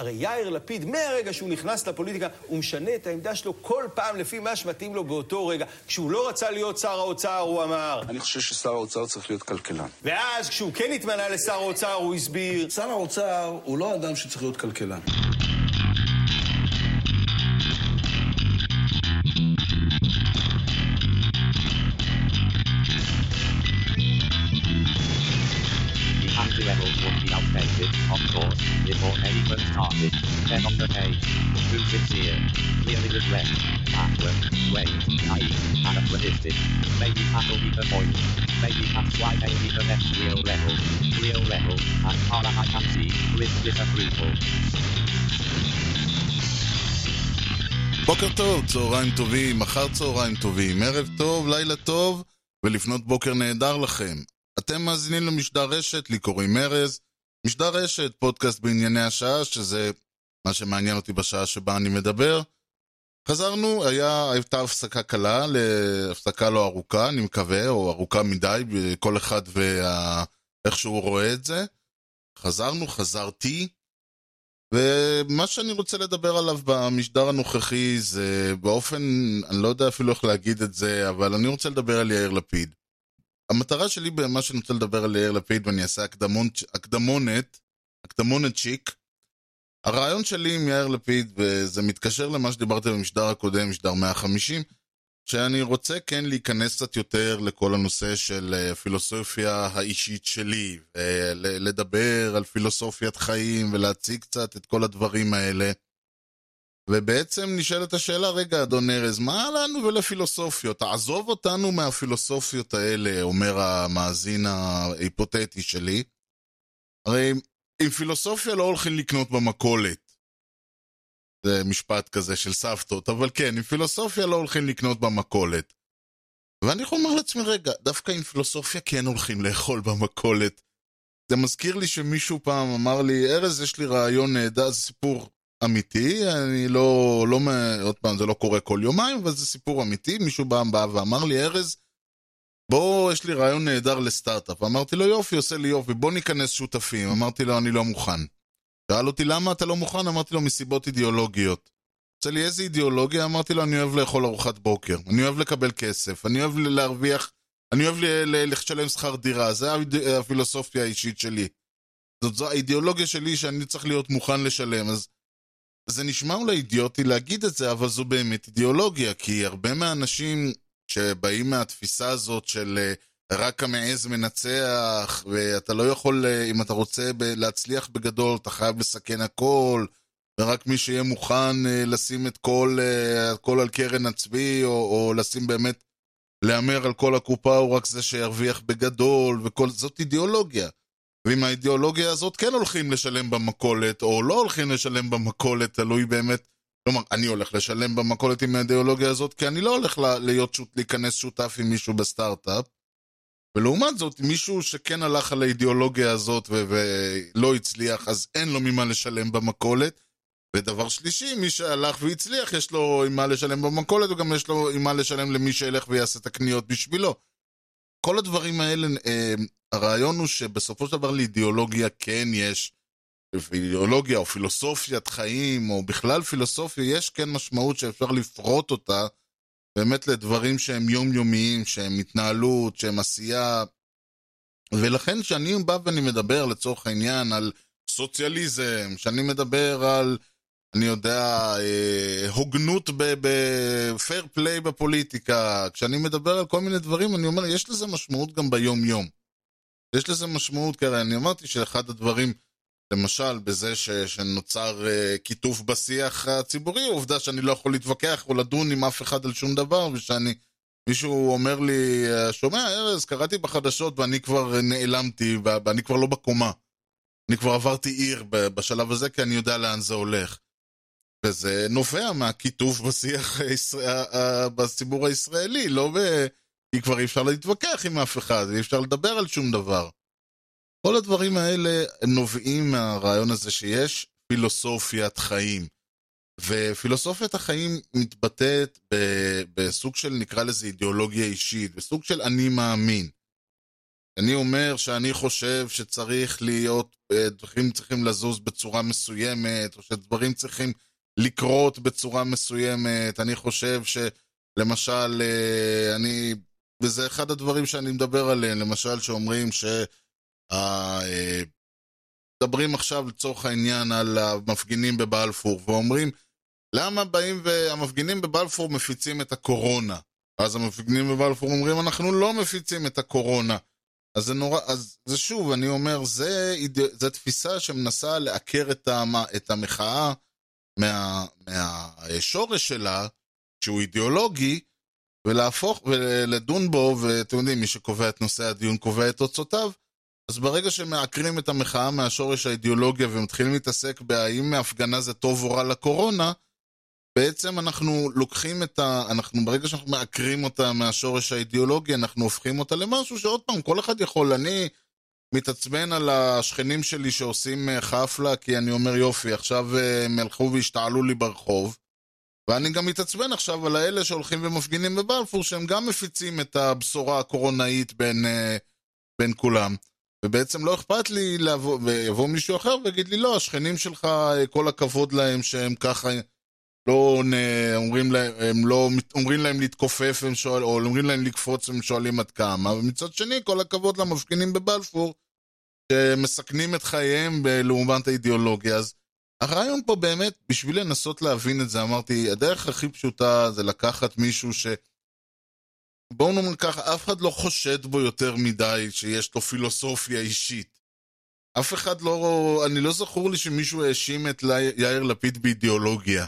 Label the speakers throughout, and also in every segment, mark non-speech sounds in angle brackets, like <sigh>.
Speaker 1: הרי יאיר לפיד, מהרגע שהוא נכנס לפוליטיקה, הוא משנה את העמדה שלו כל פעם לפי מה שמתאים לו באותו רגע. כשהוא לא רצה להיות שר האוצר, הוא אמר...
Speaker 2: אני חושב ששר האוצר צריך להיות כלכלן.
Speaker 1: ואז כשהוא כן התמנה לשר האוצר, הוא הסביר...
Speaker 2: שר האוצר הוא לא אדם שצריך להיות כלכלן.
Speaker 3: 10 on the day. page. 260. Clearly regressed. Backward. Weight. Naive. Anachronistic. Maybe that'll be the point. Maybe that's why they need the next real level. Real level. As far as I can see, with disapproval.
Speaker 4: בוקר טוב, צהריים טובים, אחר צהריים טובים, ערב טוב, לילה טוב ולפנות בוקר נהדר לכם. אתם מאזינים למשדר רשת, לי קוראים ארז. משדר רשת, פודקאסט בענייני השעה, שזה מה שמעניין אותי בשעה שבה אני מדבר. חזרנו, היה, הייתה הפסקה קלה, להפסקה לא ארוכה, אני מקווה, או ארוכה מדי, כל אחד ואיך שהוא רואה את זה. חזרנו, חזרתי, ומה שאני רוצה לדבר עליו במשדר הנוכחי זה באופן, אני לא יודע אפילו איך להגיד את זה, אבל אני רוצה לדבר על יאיר לפיד. המטרה שלי במה שאני רוצה לדבר על יאיר לפיד, ואני אעשה הקדמון, הקדמונת, הקדמונת צ'יק, הרעיון שלי עם יאיר לפיד, וזה מתקשר למה שדיברתי במשדר הקודם, משדר 150, שאני רוצה כן להיכנס קצת יותר לכל הנושא של הפילוסופיה האישית שלי, ולדבר על פילוסופיית חיים, ולהציג קצת את כל הדברים האלה. ובעצם נשאלת השאלה, רגע, אדון ארז, מה לנו ולפילוסופיות? תעזוב אותנו מהפילוסופיות האלה, אומר המאזין ההיפותטי שלי. הרי עם פילוסופיה לא הולכים לקנות במכולת. זה משפט כזה של סבתות, אבל כן, עם פילוסופיה לא הולכים לקנות במכולת. ואני יכול לומר לעצמי, רגע, דווקא עם פילוסופיה כן הולכים לאכול במכולת. זה מזכיר לי שמישהו פעם אמר לי, ארז, יש לי רעיון נהדר, זה סיפור אמיתי, אני לא, לא, עוד פעם, זה לא קורה כל יומיים, אבל זה סיפור אמיתי, מישהו בא, בא ואמר לי, ארז, בוא, יש לי רעיון נהדר לסטארט-אפ. אמרתי לו, יופי, עושה לי יופי, בוא ניכנס שותפים. אמרתי לו, אני לא מוכן. שאל אותי, למה אתה לא מוכן? אמרתי לו, מסיבות אידיאולוגיות. עושה לי, איזה אידיאולוגיה? אמרתי לו, אני אוהב לאכול ארוחת בוקר, אני אוהב לקבל כסף, אני אוהב להרוויח, אני אוהב לשלם שכר דירה, זה הפילוסופיה האישית שלי. זאת זו האידיאולוגיה שלי שאני צריך להיות מוכן לשלם, אז זה נשמע אולי אידיוטי להגיד את זה, אבל זו באמת אידיאולוגיה, כי הרבה מהאנשים שבאים מהתפיסה הזאת של רק המעז מנצח, ואתה לא יכול, אם אתה רוצה להצליח בגדול, אתה חייב לסכן הכל, ורק מי שיהיה מוכן לשים את כל, הכל על קרן הצבי, או, או לשים באמת, להמר על כל הקופה, הוא רק זה שירוויח בגדול, וכל, זאת אידיאולוגיה. ועם האידיאולוגיה הזאת כן הולכים לשלם במכולת, או לא הולכים לשלם במכולת, תלוי באמת. כלומר, אני הולך לשלם במכולת עם האידיאולוגיה הזאת, כי אני לא הולך להיות, שות, להיכנס שותף עם מישהו בסטארט-אפ. ולעומת זאת, מישהו שכן הלך על האידיאולוגיה הזאת ולא הצליח, אז אין לו ממה לשלם במכולת. ודבר שלישי, מי שהלך והצליח, יש לו עם מה לשלם במכולת, וגם יש לו עם מה לשלם למי שילך ויעשה את הקניות בשבילו. כל הדברים האלה, הרעיון הוא שבסופו של דבר לאידיאולוגיה כן יש, אידיאולוגיה או פילוסופיית חיים, או בכלל פילוסופיה, יש כן משמעות שאפשר לפרוט אותה באמת לדברים שהם יומיומיים, שהם התנהלות, שהם עשייה. ולכן כשאני בא ואני מדבר לצורך העניין על סוציאליזם, כשאני מדבר על, אני יודע, אה, הוגנות בפייר פליי בפוליטיקה, כשאני מדבר על כל מיני דברים, אני אומר, יש לזה משמעות גם ביום-יום. יש לזה משמעות, כי הרי אני אמרתי שאחד הדברים, למשל, בזה ש, שנוצר uh, כיתוף בשיח הציבורי, העובדה שאני לא יכול להתווכח או לדון עם אף אחד על שום דבר, ושאני, מישהו אומר לי, שומע, ארז, קראתי בחדשות ואני כבר נעלמתי, ואני כבר לא בקומה. אני כבר עברתי עיר בשלב הזה, כי אני יודע לאן זה הולך. וזה נובע מהכיתוף בשיח. בציבור הישראלי, לא ב... כי כבר אי אפשר להתווכח עם אף אחד, אי אפשר לדבר על שום דבר. כל הדברים האלה נובעים מהרעיון הזה שיש פילוסופיית חיים. ופילוסופיית החיים מתבטאת בסוג של, נקרא לזה אידיאולוגיה אישית, בסוג של אני מאמין. אני אומר שאני חושב שצריך להיות, אה, דברים צריכים לזוז בצורה מסוימת, או שדברים צריכים לקרות בצורה מסוימת. אני חושב שלמשל, אה, אני, וזה אחד הדברים שאני מדבר עליהם, למשל שאומרים ש... אה, מדברים עכשיו לצורך העניין על המפגינים בבלפור, ואומרים, למה באים והמפגינים בבלפור מפיצים את הקורונה? אז המפגינים בבלפור אומרים, אנחנו לא מפיצים את הקורונה. אז זה נורא, אז זה שוב, אני אומר, זה, זה תפיסה שמנסה לעקר את, המ, את המחאה מה, מהשורש שלה, שהוא אידיאולוגי, ולהפוך, ולדון בו, ואתם יודעים, מי שקובע את נושא הדיון קובע את תוצאותיו, אז ברגע שמעקרים את המחאה מהשורש האידיאולוגיה ומתחילים להתעסק בהאם ההפגנה זה טוב או רע לקורונה, בעצם אנחנו לוקחים את ה... אנחנו ברגע שאנחנו מעקרים אותה מהשורש האידיאולוגי, אנחנו הופכים אותה למשהו שעוד פעם, כל אחד יכול. אני מתעצבן על השכנים שלי שעושים אה, חפלה, כי אני אומר יופי, עכשיו אה, הם הלכו והשתעלו לי ברחוב. ואני גם מתעצבן עכשיו על האלה שהולכים ומפגינים בבלפור, שהם גם מפיצים את הבשורה הקורונאית בין, אה, בין כולם. ובעצם לא אכפת לי לבוא, ויבוא מישהו אחר ויגיד לי, לא, השכנים שלך, כל הכבוד להם שהם ככה לא אומרים להם, הם לא אומרים להם להתכופף שואל, או אומרים להם לקפוץ והם שואלים עד כמה, ומצד שני, כל הכבוד למפגינים בבלפור, שמסכנים את חייהם לעומת האידיאולוגיה. אז הרעיון פה באמת, בשביל לנסות להבין את זה, אמרתי, הדרך הכי פשוטה זה לקחת מישהו ש... בואו נאמר ככה, אף אחד לא חושד בו יותר מדי שיש לו פילוסופיה אישית. אף אחד לא... אני לא זכור לי שמישהו האשים את יאיר לפיד באידיאולוגיה.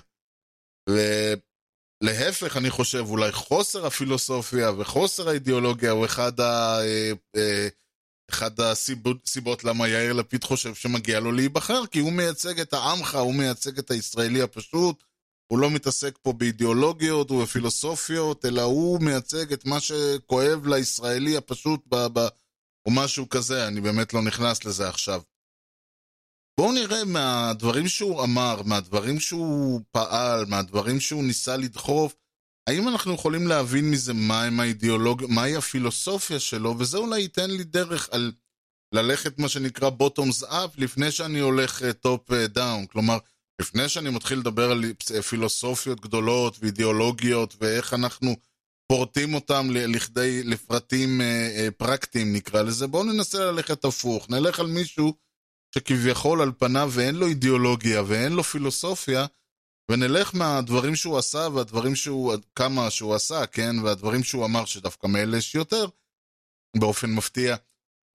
Speaker 4: ולהפך, אני חושב, אולי חוסר הפילוסופיה וחוסר האידיאולוגיה הוא אחד, ה... אה, אה, אחד הסיבות למה יאיר לפיד חושב שמגיע לו להיבחר, כי הוא מייצג את העמך, הוא מייצג את הישראלי הפשוט, הוא לא מתעסק פה באידיאולוגיות ובפילוסופיות, אלא הוא מייצג את מה שכואב לישראלי הפשוט, ב, ב, או משהו כזה, אני באמת לא נכנס לזה עכשיו. בואו נראה מהדברים שהוא אמר, מהדברים שהוא פעל, מהדברים שהוא ניסה לדחוף, האם אנחנו יכולים להבין מזה מהם האידיאולוגיה, מהי הפילוסופיה שלו, וזה אולי ייתן לי דרך על ללכת מה שנקרא bottoms up לפני שאני הולך top uh, down, כלומר, לפני שאני מתחיל לדבר על פילוסופיות גדולות ואידיאולוגיות ואיך אנחנו פורטים אותם לכדי, לפרטים uh, uh, פרקטיים נקרא לזה, בואו ננסה ללכת הפוך, נלך על מישהו שכביכול על פניו ואין לו אידיאולוגיה ואין לו פילוסופיה, ונלך מהדברים שהוא עשה והדברים שהוא, כמה שהוא עשה, כן, והדברים שהוא אמר שדווקא מאלה יש יותר, באופן מפתיע.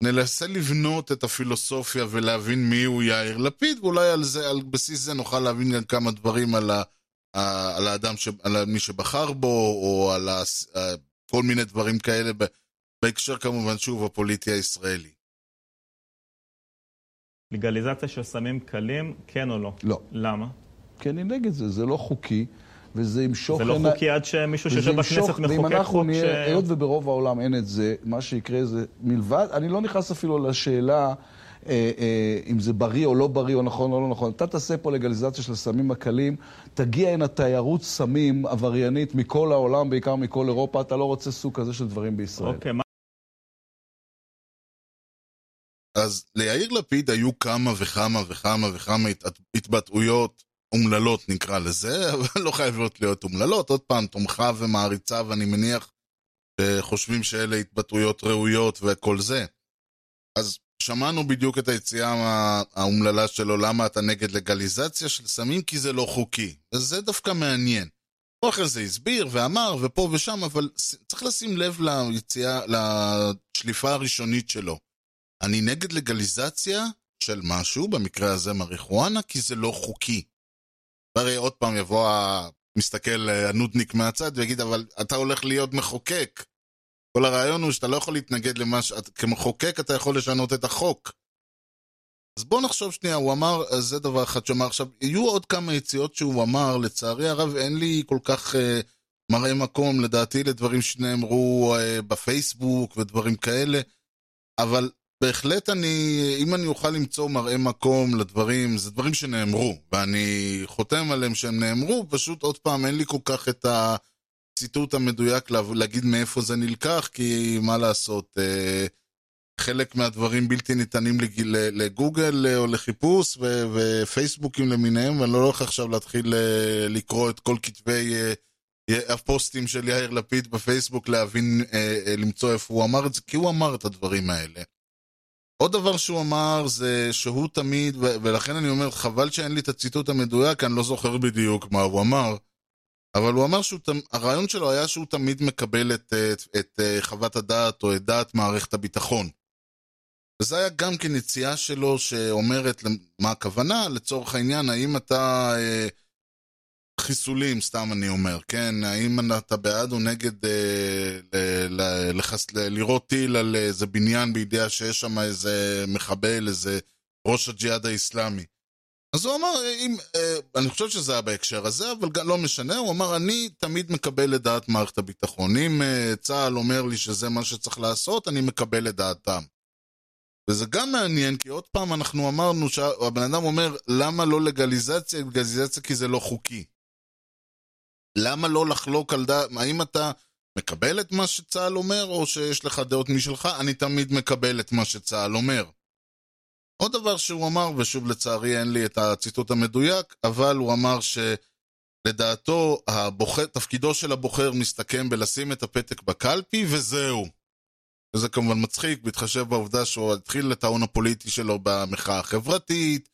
Speaker 4: ננסה לבנות את הפילוסופיה ולהבין מי הוא יאיר לפיד, ואולי על, זה, על בסיס זה נוכל להבין גם כמה דברים על, ה, על האדם, ש, על מי שבחר בו, או על ה, כל מיני דברים כאלה, בהקשר כמובן, שוב, הפוליטי הישראלי.
Speaker 5: לגליזציה של סמים קלים, כן או לא?
Speaker 2: לא.
Speaker 5: למה?
Speaker 2: כי אני נגד זה, זה לא חוקי. וזה ימשוך...
Speaker 5: זה לא הנה... חוקי עד שמישהו שיושב בכנסת מחוקק חוק
Speaker 2: ש... היות וברוב העולם אין את זה, מה שיקרה זה מלבד, אני לא נכנס אפילו לשאלה אה, אה, אם זה בריא או לא בריא או נכון או לא נכון. אתה תעשה פה לגליזציה של סמים הקלים, תגיע הנה תיירות סמים עבריינית מכל העולם, בעיקר מכל אירופה, אתה לא רוצה סוג כזה של דברים בישראל.
Speaker 5: אוקיי, מה...
Speaker 4: אז ליאיר לפיד היו כמה וכמה וכמה וכמה התבטאויות אומללות נקרא לזה, <laughs> אבל לא חייבות להיות אומללות. עוד פעם, תומכיו ומעריציו, אני מניח, שחושבים שאלה התבטאויות ראויות וכל זה. אז שמענו בדיוק את היציאה האומללה שלו, למה אתה נגד לגליזציה של סמים? כי זה לא חוקי. וזה דווקא מעניין. הוא אחרי זה הסביר ואמר ופה ושם, אבל צריך לשים לב ליציאה, לשליפה הראשונית שלו. אני נגד לגליזציה של משהו, במקרה הזה מריחואנה, כי זה לא חוקי. והרי עוד פעם יבוא המסתכל הנודניק מהצד ויגיד, אבל אתה הולך להיות מחוקק. כל הרעיון הוא שאתה לא יכול להתנגד למה ש... כמחוקק אתה יכול לשנות את החוק. אז בוא נחשוב שנייה, הוא אמר, זה דבר אחד שאמר עכשיו, יהיו עוד כמה יציאות שהוא אמר, לצערי הרב אין לי כל כך אה, מראה מקום, לדעתי, לדברים שנאמרו אה, בפייסבוק ודברים כאלה, אבל בהחלט אני, אם אני אוכל למצוא מראה מקום לדברים, זה דברים שנאמרו, ואני חותם עליהם שהם נאמרו, פשוט עוד פעם אין לי כל כך את הציטוט המדויק להגיד מאיפה זה נלקח, כי מה לעשות, אה, חלק מהדברים בלתי ניתנים לגוגל או לחיפוש ופייסבוקים למיניהם, ואני לא הולך עכשיו להתחיל לקרוא את כל כתבי הפוסטים של יאיר לפיד בפייסבוק להבין, למצוא איפה הוא אמר את זה, כי הוא אמר את הדברים האלה. עוד דבר שהוא אמר זה שהוא תמיד, ולכן אני אומר, חבל שאין לי את הציטוט המדויק, אני לא זוכר בדיוק מה הוא אמר, אבל הוא אמר שהרעיון שלו היה שהוא תמיד מקבל את, את, את חוות הדעת או את דעת מערכת הביטחון. וזה היה גם כן יציאה שלו שאומרת מה הכוונה, לצורך העניין, האם אתה... חיסולים, סתם אני אומר, כן? האם אתה בעד או נגד אה, ל, ל, לחס, ל, לירות טיל על איזה בניין בידיעה שיש שם איזה מחבל, איזה ראש הג'יהאד האיסלאמי? אז הוא אמר, אם, אה, אני חושב שזה היה בהקשר הזה, אבל לא משנה, הוא אמר, אני תמיד מקבל את דעת מערכת הביטחון. אם אה, צה"ל אומר לי שזה מה שצריך לעשות, אני מקבל את דעתם. וזה גם מעניין, כי עוד פעם אנחנו אמרנו, שהבן אדם אומר, למה לא לגליזציה? לגליזציה כי זה לא חוקי. למה לא לחלוק על דעת, האם אתה מקבל את מה שצה"ל אומר, או שיש לך דעות משלך? אני תמיד מקבל את מה שצה"ל אומר. עוד דבר שהוא אמר, ושוב לצערי אין לי את הציטוט המדויק, אבל הוא אמר שלדעתו הבוחר, תפקידו של הבוחר מסתכם בלשים את הפתק בקלפי וזהו. וזה כמובן מצחיק, בהתחשב בעובדה שהוא התחיל את ההון הפוליטי שלו במחאה החברתית,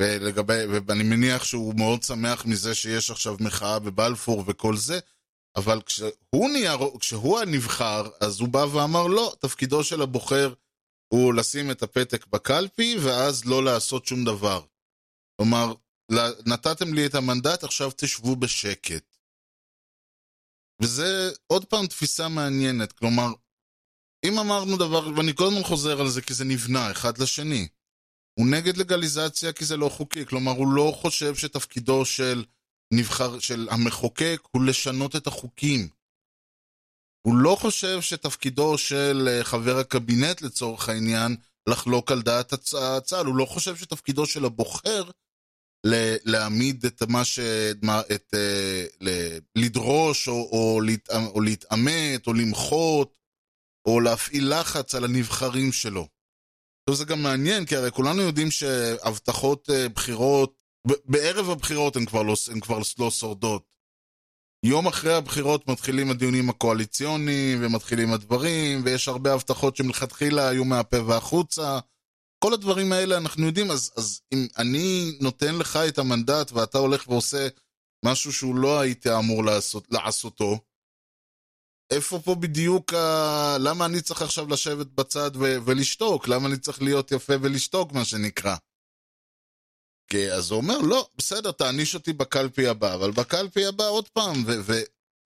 Speaker 4: ולגבי, ואני מניח שהוא מאוד שמח מזה שיש עכשיו מחאה בבלפור וכל זה, אבל כשהוא, נהיה, כשהוא הנבחר, אז הוא בא ואמר לא, תפקידו של הבוחר הוא לשים את הפתק בקלפי, ואז לא לעשות שום דבר. כלומר, נתתם לי את המנדט, עכשיו תשבו בשקט. וזה עוד פעם תפיסה מעניינת, כלומר, אם אמרנו דבר, ואני כל הזמן חוזר על זה כי זה נבנה אחד לשני. הוא נגד לגליזציה כי זה לא חוקי, כלומר הוא לא חושב שתפקידו של נבחר, של המחוקק הוא לשנות את החוקים. הוא לא חושב שתפקידו של אה, חבר הקבינט לצורך העניין לחלוק על דעת הצה"ל, הוא לא חושב שתפקידו של הבוחר להעמיד את מה ש... את, אה, לדרוש או, או, או להתעמת או למחות או להפעיל לחץ על הנבחרים שלו. זה גם מעניין, כי הרי כולנו יודעים שהבטחות אה, בחירות, בערב הבחירות הן כבר, לא, הן כבר לא שורדות. יום אחרי הבחירות מתחילים הדיונים הקואליציוניים, ומתחילים הדברים, ויש הרבה הבטחות שמלכתחילה היו מהפה והחוצה. כל הדברים האלה אנחנו יודעים, אז, אז אם אני נותן לך את המנדט ואתה הולך ועושה משהו שהוא לא היית אמור לעשות, לעשותו, איפה פה בדיוק ה... למה אני צריך עכשיו לשבת בצד ו... ולשתוק? למה אני צריך להיות יפה ולשתוק, מה שנקרא? כי אז הוא אומר, לא, בסדר, תעניש אותי בקלפי הבא, אבל בקלפי הבא עוד פעם,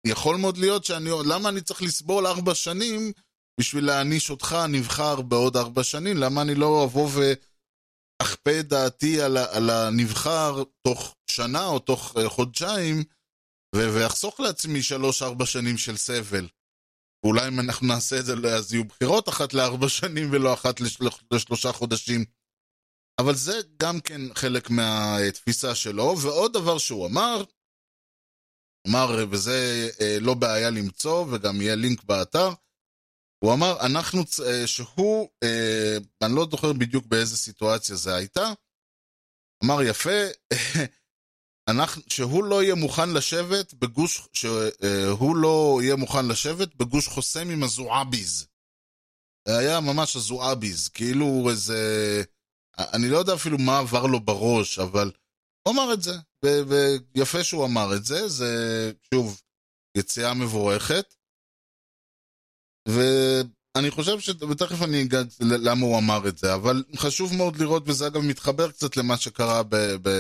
Speaker 4: ויכול. מאוד להיות שאני... למה אני צריך לסבול ארבע שנים בשביל להעניש אותך, הנבחר, בעוד ארבע שנים? למה אני לא אבוא ואכפה את דעתי על, ה... על הנבחר תוך שנה או תוך uh, חודשיים? ואחסוך לעצמי שלוש-ארבע שנים של סבל. ואולי אם אנחנו נעשה את זה, אז יהיו בחירות אחת לארבע שנים ולא אחת לשל... לשלושה חודשים. אבל זה גם כן חלק מהתפיסה שלו. ועוד דבר שהוא אמר, אמר, וזה אה, לא בעיה למצוא, וגם יהיה לינק באתר, הוא אמר, אנחנו, אה, שהוא, אה, אני לא זוכר בדיוק באיזה סיטואציה זה הייתה, אמר יפה, אנחנו, שהוא לא יהיה מוכן לשבת בגוש, שהוא לא יהיה מוכן לשבת בגוש חוסם עם הזועביז. היה ממש הזועביז, כאילו איזה... אני לא יודע אפילו מה עבר לו בראש, אבל הוא אמר את זה, ויפה שהוא אמר את זה, זה שוב, יציאה מבורכת. ואני חושב ש... ותכף אני אגע למה הוא אמר את זה, אבל חשוב מאוד לראות, וזה אגב מתחבר קצת למה שקרה ב... ב...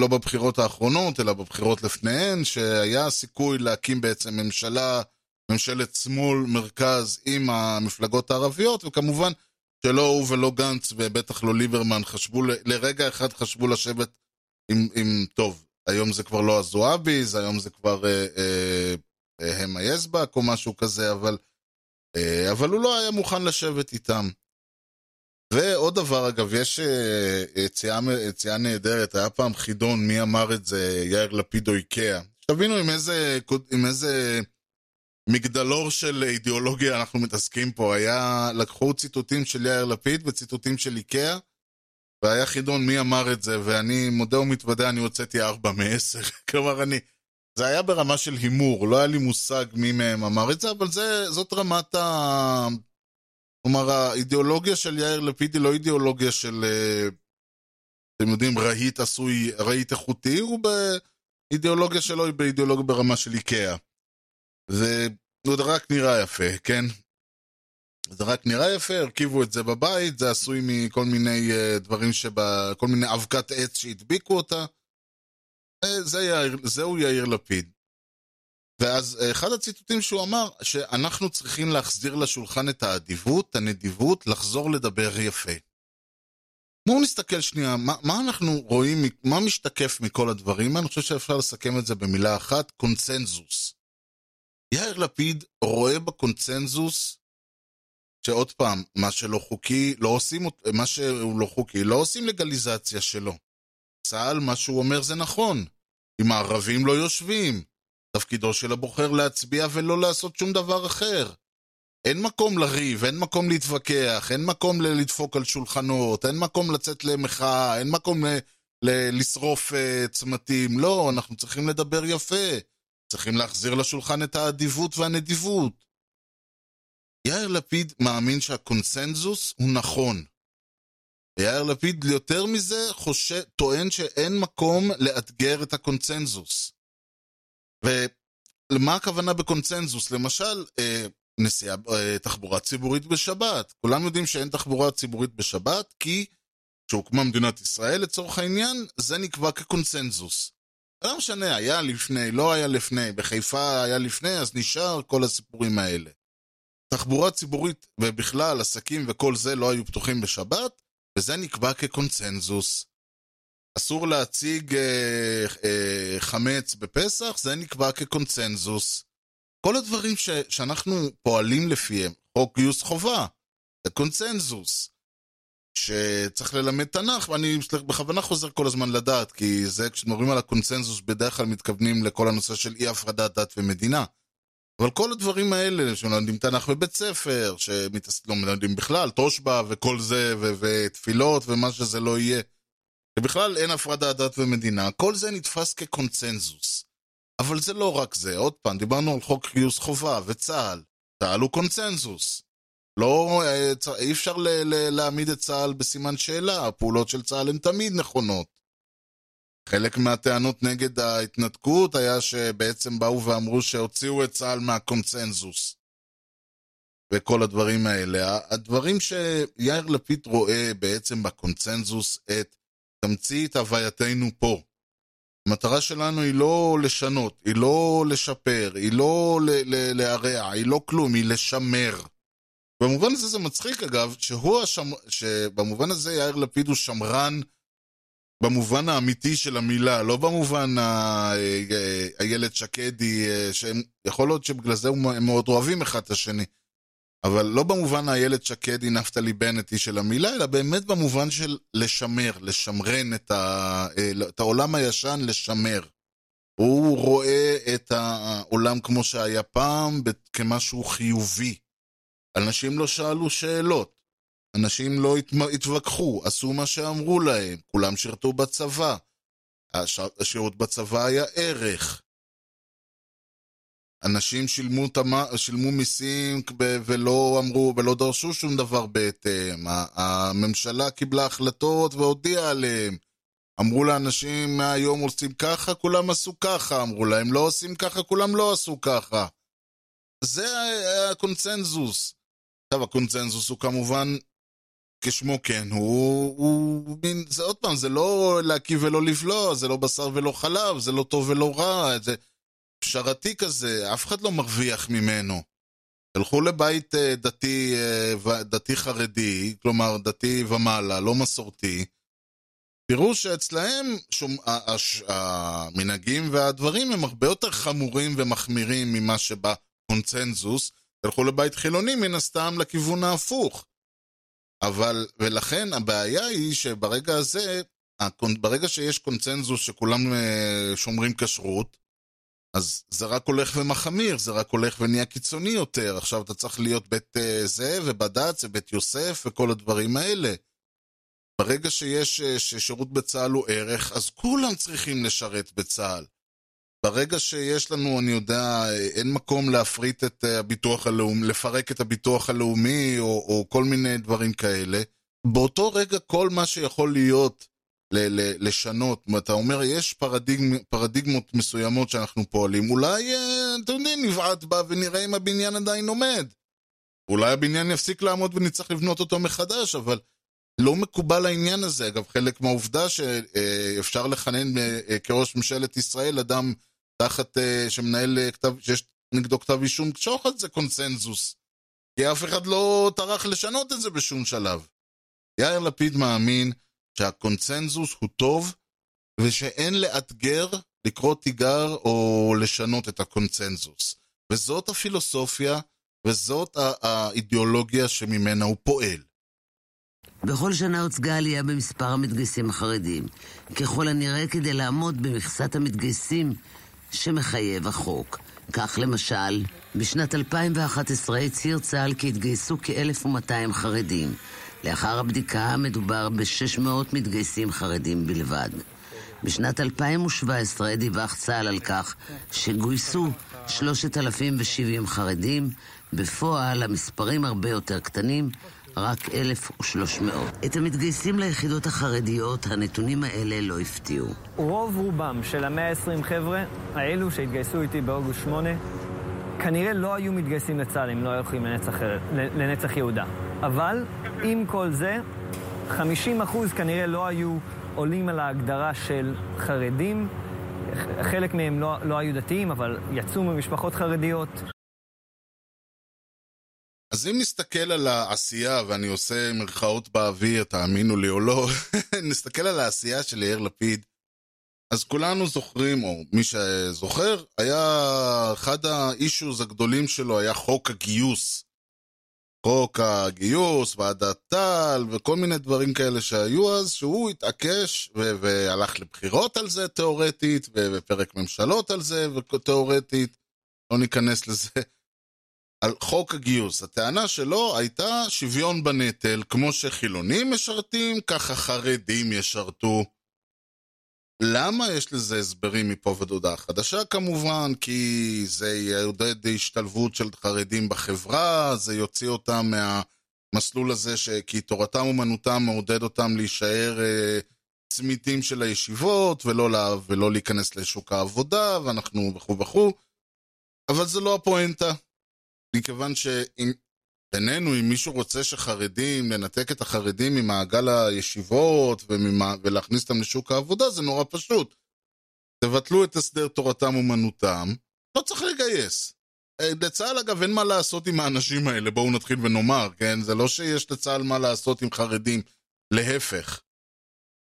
Speaker 4: לא בבחירות האחרונות, אלא בבחירות לפניהן, שהיה סיכוי להקים בעצם ממשלה, ממשלת שמאל מרכז עם המפלגות הערביות, וכמובן שלא הוא ולא גנץ ובטח לא ליברמן חשבו, לרגע אחד חשבו לשבת עם, עם טוב, היום זה כבר לא הזועביז, היום זה כבר אה, אה, אה, הם או משהו כזה, אבל, אה, אבל הוא לא היה מוכן לשבת איתם. ועוד דבר, אגב, יש אה, יציאה, יציאה נהדרת, היה פעם חידון, מי אמר את זה, יאיר לפיד או איקאה. שתבינו עם איזה, עם איזה מגדלור של אידיאולוגיה אנחנו מתעסקים פה. היה, לקחו ציטוטים של יאיר לפיד וציטוטים של איקאה, והיה חידון מי אמר את זה, ואני מודה ומתוודה, אני הוצאתי ארבע מעשר. <laughs> כלומר, אני... זה היה ברמה של הימור, לא היה לי מושג מי מהם אמר את זה, אבל זה, זאת רמת ה... כלומר, האידיאולוגיה של יאיר לפיד היא לא אידיאולוגיה של, אה, אתם יודעים, רהיט עשוי, רהיט איכותי, הוא באידיאולוגיה שלו היא באידיאולוגיה ברמה של איקאה. זה עוד רק נראה יפה, כן? זה רק נראה יפה, הרכיבו את זה בבית, זה עשוי מכל מיני uh, דברים שבה... כל מיני אבקת עץ שהדביקו אותה. זה יאיר, זהו יאיר לפיד. ואז אחד הציטוטים שהוא אמר, שאנחנו צריכים להחזיר לשולחן את האדיבות, הנדיבות, לחזור לדבר יפה. בואו נסתכל שנייה, מה, מה אנחנו רואים, מה משתקף מכל הדברים? אני חושב שאפשר לסכם את זה במילה אחת, קונצנזוס. יאיר לפיד רואה בקונצנזוס שעוד פעם, מה שלא חוקי, לא עושים, מה שהוא לא חוקי, לא עושים לגליזציה שלו. צה"ל, מה שהוא אומר זה נכון. אם הערבים לא יושבים, תפקידו של הבוחר להצביע ולא לעשות שום דבר אחר. אין מקום לריב, אין מקום להתווכח, אין מקום לדפוק על שולחנות, אין מקום לצאת למחאה, אין מקום לשרוף uh, צמתים. לא, אנחנו צריכים לדבר יפה. צריכים להחזיר לשולחן את האדיבות והנדיבות. יאיר לפיד מאמין שהקונסנזוס הוא נכון. יאיר לפיד יותר מזה חושב, טוען שאין מקום לאתגר את הקונצנזוס. ולמה הכוונה בקונצנזוס? למשל, אה, נסיעה, אה, תחבורה ציבורית בשבת. כולם יודעים שאין תחבורה ציבורית בשבת, כי כשהוקמה מדינת ישראל לצורך העניין, זה נקבע כקונצנזוס. לא משנה, היה לפני, לא היה לפני, בחיפה היה לפני, אז נשאר כל הסיפורים האלה. תחבורה ציבורית ובכלל עסקים וכל זה לא היו פתוחים בשבת, וזה נקבע כקונצנזוס. אסור להציג אה, אה, חמץ בפסח, זה נקבע כקונצנזוס. כל הדברים ש, שאנחנו פועלים לפיהם, חוק גיוס חובה, זה קונצנזוס. שצריך ללמד תנ"ך, ואני בכוונה חוזר כל הזמן לדעת, כי זה, כשמדברים על הקונצנזוס, בדרך כלל מתכוונים לכל הנושא של אי הפרדת דת ומדינה. אבל כל הדברים האלה, שמלמדים תנ"ך בבית ספר, שלא מלמדים בכלל, תושבע וכל זה, ו- ותפילות ומה שזה לא יהיה, שבכלל אין הפרדת דת ומדינה, כל זה נתפס כקונצנזוס. אבל זה לא רק זה, עוד פעם, דיברנו על חוק גיוס חובה וצה"ל. צה"ל הוא קונצנזוס. לא, אה, אי אפשר ל- ל- להעמיד את צה"ל בסימן שאלה, הפעולות של צה"ל הן תמיד נכונות. חלק מהטענות נגד ההתנתקות היה שבעצם באו ואמרו שהוציאו את צה"ל מהקונצנזוס. וכל הדברים האלה. הדברים שיאיר לפיד רואה בעצם בקונצנזוס את תמצית הווייתנו פה. המטרה שלנו היא לא לשנות, היא לא לשפר, היא לא להרע, היא לא כלום, היא לשמר. במובן הזה זה מצחיק אגב, שהוא השמ... שבמובן הזה יאיר לפיד הוא שמרן במובן האמיתי של המילה, לא במובן איילת שקדי, שיכול להיות שבגלל זה הם מאוד אוהבים אחד את השני, אבל לא במובן איילת שקדי, נפתלי בנטי של המילה, אלא באמת במובן של לשמר, לשמרן את, ה... את העולם הישן, לשמר. הוא רואה את העולם כמו שהיה פעם כמשהו חיובי. אנשים לא שאלו שאלות. אנשים לא התווכחו, עשו מה שאמרו להם, כולם שירתו בצבא. השירות בצבא היה ערך. אנשים שילמו, תמה, שילמו מיסים ולא אמרו ולא דרשו שום דבר בהתאם. הממשלה קיבלה החלטות והודיעה עליהם. אמרו לאנשים מהיום עושים ככה, כולם עשו ככה. אמרו להם לא עושים ככה, כולם לא עשו ככה. זה הקונצנזוס. עכשיו, הקונצנזוס הוא כמובן כשמו כן, הוא, הוא מין, זה עוד פעם, זה לא להקיא ולא לבלוע, זה לא בשר ולא חלב, זה לא טוב ולא רע, זה פשרתי כזה, אף אחד לא מרוויח ממנו. תלכו לבית אה, דתי, אה, דתי חרדי, כלומר דתי ומעלה, לא מסורתי, תראו שאצלהם שום, הש, המנהגים והדברים הם הרבה יותר חמורים ומחמירים ממה שבקונצנזוס. תלכו לבית חילוני מן הסתם לכיוון ההפוך. אבל, ולכן הבעיה היא שברגע הזה, ברגע שיש קונצנזוס שכולם שומרים כשרות, אז זה רק הולך ומחמיר, זה רק הולך ונהיה קיצוני יותר. עכשיו אתה צריך להיות בית uh, זה, ובד"ץ, ובית יוסף, וכל הדברים האלה. ברגע שיש uh, ששירות בצה"ל הוא ערך, אז כולם צריכים לשרת בצה"ל. ברגע שיש לנו, אני יודע, אין מקום להפריט את הביטוח הלאומי, לפרק את הביטוח הלאומי, או, או כל מיני דברים כאלה, באותו רגע כל מה שיכול להיות ל- ל- לשנות, אתה אומר, יש פרדיגמ, פרדיגמות מסוימות שאנחנו פועלים, אולי, אתם יודעים, נבעט בה ונראה אם הבניין עדיין עומד. אולי הבניין יפסיק לעמוד ונצטרך לבנות אותו מחדש, אבל לא מקובל העניין הזה. אגב, חלק מהעובדה שאפשר לכנן כראש ממשלת ישראל אדם תחת, שמנהל כתב, שיש נגדו כתב אישום שוחד זה קונסנזוס. כי אף אחד לא טרח לשנות את זה בשום שלב. יאיר לפיד מאמין שהקונצנזוס הוא טוב, ושאין לאתגר, לקרוא תיגר או לשנות את הקונצנזוס. וזאת הפילוסופיה, וזאת האידיאולוגיה שממנה הוא פועל.
Speaker 6: בכל שנה הוצגה עלייה במספר המתגייסים החרדים, ככל הנראה כדי לעמוד במכסת המתגייסים שמחייב החוק. כך למשל, בשנת 2011 הצהיר צה"ל כי התגייסו כ-1,200 חרדים. לאחר הבדיקה מדובר ב-600 מתגייסים חרדים בלבד. בשנת 2017 דיווח צה"ל על כך שגויסו 3,070 חרדים, בפועל המספרים הרבה יותר קטנים, רק 1,300. את המתגייסים ליחידות החרדיות, הנתונים האלה לא הפתיעו.
Speaker 7: רוב רובם של המאה ה-20 חבר'ה, האלו שהתגייסו איתי באוגוסט 8, כנראה לא היו מתגייסים לצה"ל אם לא היו הולכים לנצח, לנצח יהודה. אבל עם כל זה, 50% כנראה לא היו עולים על ההגדרה של חרדים. חלק מהם לא, לא היו דתיים, אבל יצאו ממשפחות חרדיות.
Speaker 4: אז אם נסתכל על העשייה, ואני עושה מרכאות באוויר, תאמינו לי או לא, <laughs> נסתכל על העשייה של יאיר לפיד, אז כולנו זוכרים, או מי שזוכר, היה אחד האישוז הגדולים שלו היה חוק הגיוס. חוק הגיוס, ועדת טל, וכל מיני דברים כאלה שהיו אז, שהוא התעקש ו- והלך לבחירות על זה תאורטית, ו- ופרק ממשלות על זה תאורטית, לא ניכנס לזה. על חוק הגיוס. הטענה שלו הייתה שוויון בנטל, כמו שחילונים משרתים, ככה חרדים ישרתו. למה יש לזה הסברים מפה ועד הודעה חדשה כמובן? כי זה יעודד השתלבות של חרדים בחברה, זה יוציא אותם מהמסלול הזה, ש... כי תורתם אומנותם מעודד אותם להישאר אה, צמיתים של הישיבות, ולא, לה... ולא להיכנס לשוק העבודה, ואנחנו וכו' וכו', אבל זה לא הפואנטה. מכיוון שאם בינינו, אם מישהו רוצה שחרדים, לנתק את החרדים ממעגל הישיבות וממה, ולהכניס אותם לשוק העבודה, זה נורא פשוט. תבטלו את הסדר תורתם אומנותם, לא צריך לגייס. אה, לצה"ל, אגב, אין מה לעשות עם האנשים האלה, בואו נתחיל ונאמר, כן? זה לא שיש לצה"ל מה לעשות עם חרדים, להפך.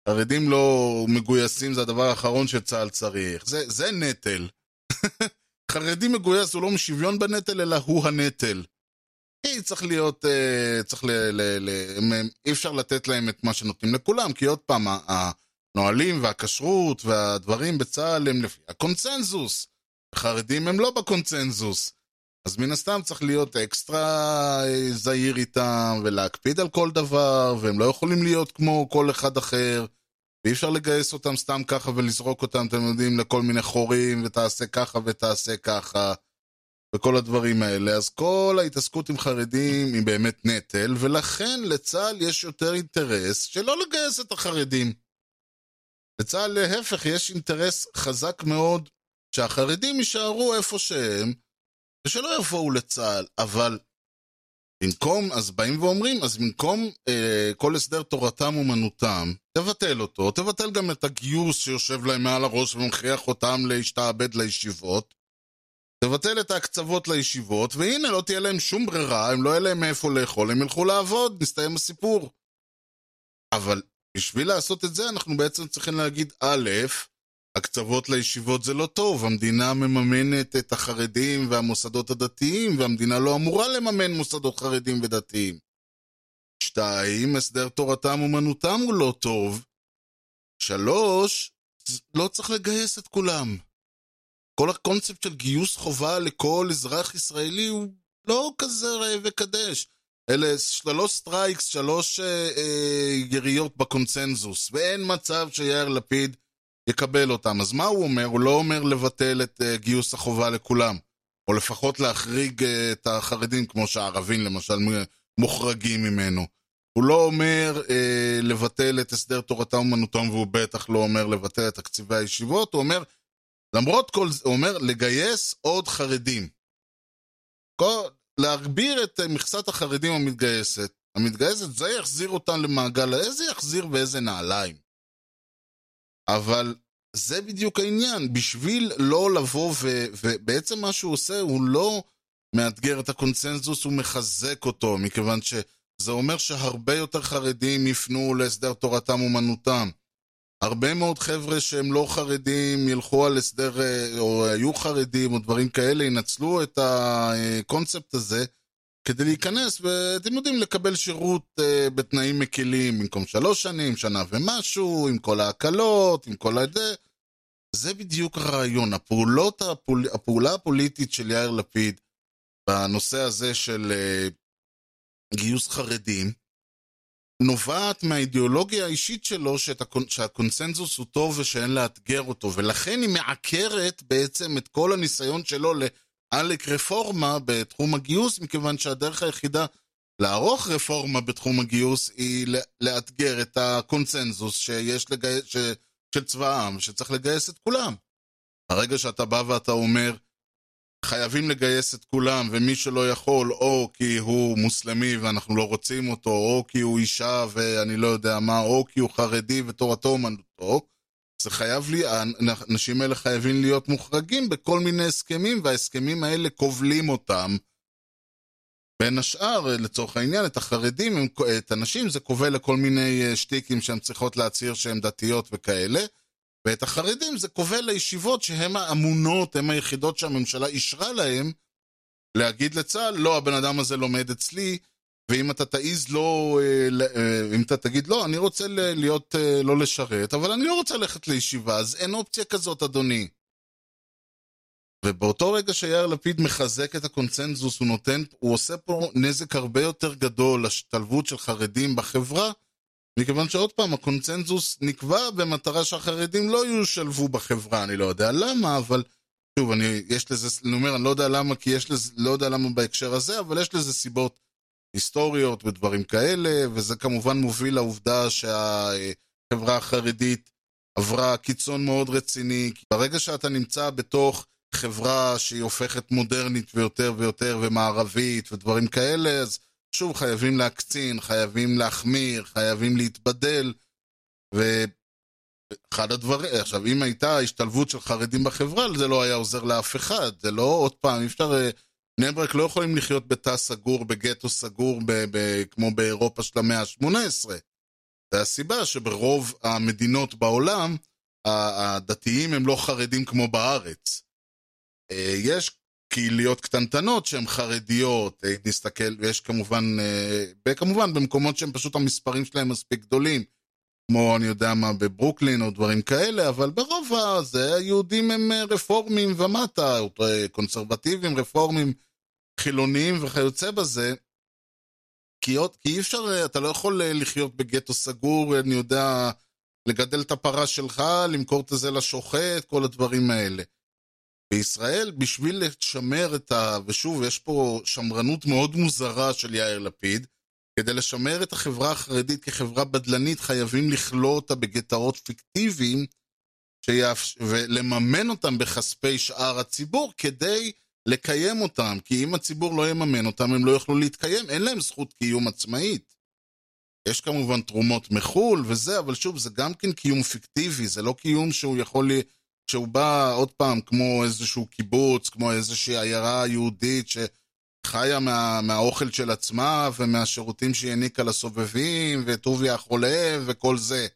Speaker 4: חרדים לא מגויסים, זה הדבר האחרון שצה"ל צריך. זה, זה נטל. <laughs> חרדי מגויס הוא לא משוויון בנטל, אלא הוא הנטל. צריך להיות, אה, צריך ל... ל, ל אי אפשר לתת להם את מה שנותנים לכולם, כי עוד פעם, הנהלים והכשרות והדברים בצה"ל הם לפי הקונצנזוס. חרדים הם לא בקונצנזוס. אז מן הסתם צריך להיות אקסטרה אה, זהיר איתם, ולהקפיד על כל דבר, והם לא יכולים להיות כמו כל אחד אחר, ואי אפשר לגייס אותם סתם ככה ולזרוק אותם, אתם יודעים, לכל מיני חורים, ותעשה ככה ותעשה ככה. וכל הדברים האלה, אז כל ההתעסקות עם חרדים היא באמת נטל, ולכן לצה"ל יש יותר אינטרס שלא לגייס את החרדים. לצה"ל להפך יש אינטרס חזק מאוד שהחרדים יישארו איפה שהם, ושלא יבואו לצה"ל, אבל במקום, אז באים ואומרים, אז במקום אה, כל הסדר תורתם אומנותם, תבטל אותו, תבטל גם את הגיוס שיושב להם מעל הראש ומכריח אותם להשתעבד לישיבות, תבטל את ההקצוות לישיבות, והנה, לא תהיה להם שום ברירה, הם לא יהיה להם מאיפה לאכול, הם ילכו לעבוד, נסתיים הסיפור. אבל בשביל לעשות את זה, אנחנו בעצם צריכים להגיד, א', הקצוות לישיבות זה לא טוב, המדינה מממנת את החרדים והמוסדות הדתיים, והמדינה לא אמורה לממן מוסדות חרדים ודתיים. שתיים, הסדר תורתם אומנותם הוא לא טוב. שלוש, לא צריך לגייס את כולם. כל הקונספט של גיוס חובה לכל אזרח ישראלי הוא לא כזה ראה וקדש. אלה שלוש strikes, שלוש אה, אה, יריות בקונצנזוס, ואין מצב שיאיר לפיד יקבל אותם. אז מה הוא אומר? הוא לא אומר לבטל את אה, גיוס החובה לכולם, או לפחות להחריג אה, את החרדים, כמו שהערבים למשל מוחרגים ממנו. הוא לא אומר אה, לבטל את הסדר תורתם אומנותם, והוא בטח לא אומר לבטל את תקציבי הישיבות, הוא אומר, למרות כל זה, הוא אומר לגייס עוד חרדים. כל, להגביר את אה, מכסת החרדים המתגייסת, המתגייסת, זה יחזיר אותם למעגל, איזה יחזיר ואיזה נעליים. אבל זה בדיוק העניין, בשביל לא לבוא ו... ובעצם מה שהוא עושה, הוא לא מאתגר את הקונצנזוס, הוא מחזק אותו, מכיוון שזה אומר שהרבה יותר חרדים יפנו להסדר תורתם אומנותם. הרבה מאוד חבר'ה שהם לא חרדים ילכו על הסדר, אה, או היו חרדים או דברים כאלה, ינצלו את הקונספט הזה כדי להיכנס, ואתם יודעים, לקבל שירות uh, בתנאים מקלים, במקום שלוש שנים, שנה ומשהו, עם כל ההקלות, עם כל הזה. זה בדיוק הרעיון. הפעולות, הפול, הפעולה הפוליטית של יאיר לפיד בנושא הזה של uh, גיוס חרדים, נובעת מהאידיאולוגיה האישית שלו שהקונ... שהקונצנזוס הוא טוב ושאין לאתגר אותו, ולכן היא מעקרת בעצם את כל הניסיון שלו לעלק רפורמה בתחום הגיוס, מכיוון שהדרך היחידה לערוך רפורמה בתחום הגיוס היא לאתגר את הקונצנזוס שיש לגייס, ש... של צבא העם, שצריך לגייס את כולם. הרגע שאתה בא ואתה אומר, חייבים לגייס את כולם, ומי שלא יכול, או כי הוא מוסלמי ואנחנו לא רוצים אותו, או כי הוא אישה ואני לא יודע מה, או כי הוא חרדי ותורתו אומנותו, זה חייב לי, האנשים האלה חייבים להיות מוחרגים בכל מיני הסכמים, וההסכמים האלה כובלים אותם. בין השאר, לצורך העניין, את החרדים, את הנשים, זה כובל לכל מיני אה, שטיקים שהן צריכות להצהיר שהן דתיות וכאלה. ואת החרדים זה כובל לישיבות שהן האמונות, הן היחידות שהממשלה אישרה להם להגיד לצה"ל, לא, הבן אדם הזה לומד אצלי, ואם אתה תעיז לא, אה, אה, אם אתה תגיד, לא, אני רוצה להיות, אה, לא לשרת, אבל אני לא רוצה ללכת לישיבה, אז אין אופציה כזאת, אדוני. ובאותו רגע שיאיר לפיד מחזק את הקונצנזוס, הוא נותן, הוא עושה פה נזק הרבה יותר גדול להשתלבות של חרדים בחברה, מכיוון שעוד פעם, הקונצנזוס נקבע במטרה שהחרדים לא יושלבו בחברה, אני לא יודע למה, אבל שוב, אני, יש לזה, אני אומר, אני לא יודע למה, כי יש לזה, לא יודע למה בהקשר הזה, אבל יש לזה סיבות היסטוריות ודברים כאלה, וזה כמובן מוביל לעובדה שהחברה החרדית עברה קיצון מאוד רציני. ברגע שאתה נמצא בתוך חברה שהיא הופכת מודרנית ויותר ויותר ומערבית ודברים כאלה, אז שוב, חייבים להקצין, חייבים להחמיר, חייבים להתבדל, ואחד הדברים, עכשיו, אם הייתה השתלבות של חרדים בחברה, זה לא היה עוזר לאף אחד, זה לא, עוד פעם, אי אפשר, אה, בני ברק לא יכולים לחיות בתא סגור, בגטו סגור, ב, ב, כמו באירופה של המאה ה-18. זה הסיבה שברוב המדינות בעולם, הדתיים הם לא חרדים כמו בארץ. אה, יש קהיליות קטנטנות שהן חרדיות, אה, נסתכל, ויש כמובן, אה, כמובן במקומות שהם פשוט המספרים שלהם מספיק גדולים, כמו אני יודע מה בברוקלין או דברים כאלה, אבל ברוב הזה היהודים הם אה, רפורמים ומטה, קונסרבטיבים, רפורמים, חילוניים וכיוצא בזה. כי, כי אי אפשר, אתה לא יכול לחיות בגטו סגור, אני יודע, לגדל את הפרה שלך, למכור את זה לשוחט, כל הדברים האלה. בישראל, בשביל לשמר את ה... ושוב, יש פה שמרנות מאוד מוזרה של יאיר לפיד, כדי לשמר את החברה החרדית כחברה בדלנית, חייבים לכלוא אותה בגטאות פיקטיביים, שיאפ... ולממן אותם בכספי שאר הציבור, כדי לקיים אותם. כי אם הציבור לא יממן אותם, הם לא יוכלו להתקיים, אין להם זכות קיום עצמאית. יש כמובן תרומות מחו"ל וזה, אבל שוב, זה גם כן קיום פיקטיבי, זה לא קיום שהוא יכול... לי... שהוא בא עוד פעם כמו איזשהו קיבוץ, כמו איזושהי עיירה יהודית שחיה מה, מהאוכל של עצמה ומהשירותים שהיא העניקה לסובבים, וטוביה החולב וכל זה.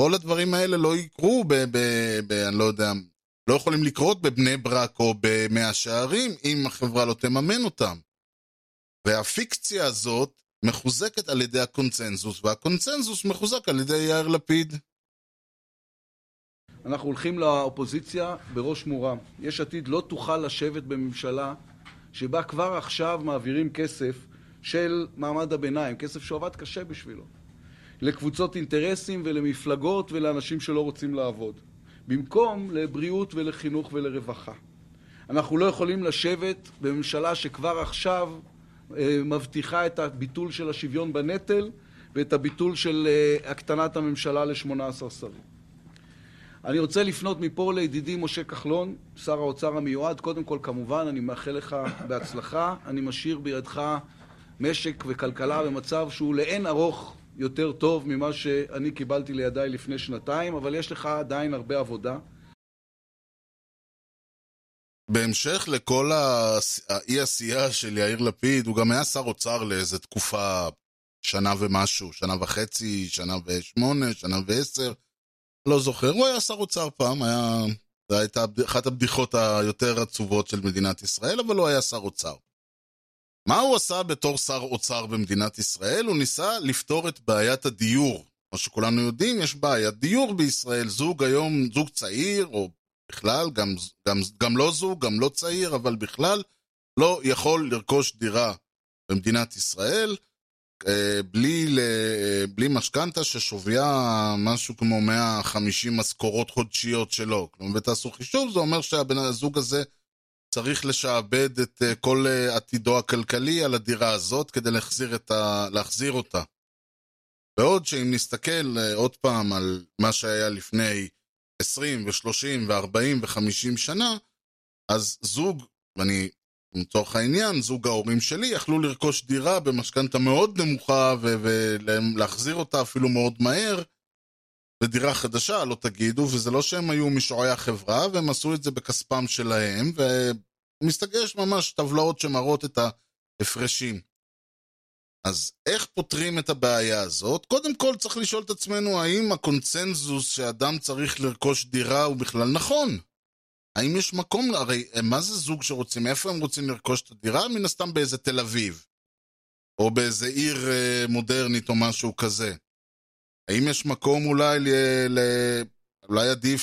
Speaker 4: כל הדברים האלה לא יקרו ב... ב, ב אני לא יודע, לא יכולים לקרות בבני ברק או במאה שערים אם החברה לא תממן אותם. והפיקציה הזאת מחוזקת על ידי הקונצנזוס, והקונצנזוס מחוזק על ידי יאיר לפיד.
Speaker 2: אנחנו הולכים לאופוזיציה בראש מורם. יש עתיד לא תוכל לשבת בממשלה שבה כבר עכשיו מעבירים כסף של מעמד הביניים, כסף שעבד קשה בשבילו, לקבוצות אינטרסים ולמפלגות ולאנשים שלא רוצים לעבוד, במקום לבריאות ולחינוך ולרווחה. אנחנו לא יכולים לשבת בממשלה שכבר עכשיו אה, מבטיחה את הביטול של השוויון בנטל ואת הביטול של אה, הקטנת הממשלה ל-18 שרים. אני רוצה לפנות מפה לידידי משה כחלון, שר האוצר המיועד. קודם כל, כמובן, אני מאחל לך בהצלחה. אני משאיר בידך משק וכלכלה במצב שהוא לאין ארוך יותר טוב ממה שאני קיבלתי לידיי לפני שנתיים, אבל יש לך עדיין הרבה עבודה.
Speaker 4: בהמשך לכל האי עשייה של יאיר לפיד, הוא גם היה שר אוצר לאיזה תקופה, שנה ומשהו, שנה וחצי, שנה ושמונה, שנה ועשר. לא זוכר, הוא היה שר אוצר פעם, היה... זו הייתה אחת הבדיחות היותר עצובות של מדינת ישראל, אבל הוא היה שר אוצר. מה הוא עשה בתור שר אוצר במדינת ישראל? הוא ניסה לפתור את בעיית הדיור. כמו שכולנו יודעים, יש בעיית דיור בישראל. זוג היום, זוג צעיר, או בכלל, גם, גם, גם לא זוג, גם לא צעיר, אבל בכלל, לא יכול לרכוש דירה במדינת ישראל. אה, בלי, אה, בלי משכנתה ששוויה משהו כמו 150 משכורות חודשיות שלו. כלומר, ותעשו חישוב, זה אומר שהבן הזוג הזה צריך לשעבד את אה, כל עתידו הכלכלי על הדירה הזאת כדי להחזיר, ה... להחזיר אותה. בעוד שאם נסתכל עוד פעם על מה שהיה לפני 20 ו-30 ו-40 ו-50 שנה, אז זוג, ואני לצורך העניין, זוג ההורים שלי יכלו לרכוש דירה במשכנתה מאוד נמוכה ולהחזיר אותה אפילו מאוד מהר. ודירה חדשה, לא תגידו, וזה לא שהם היו משועי החברה, והם עשו את זה בכספם שלהם, ומסתגש ממש טבלאות שמראות את ההפרשים. אז איך פותרים את הבעיה הזאת? קודם כל צריך לשאול את עצמנו האם הקונצנזוס שאדם צריך לרכוש דירה הוא בכלל נכון. האם יש מקום, הרי מה זה זוג שרוצים, איפה הם רוצים לרכוש את הדירה? מן הסתם באיזה תל אביב. או באיזה עיר אה, מודרנית או משהו כזה. האם יש מקום אולי ל... ל... אולי עדיף.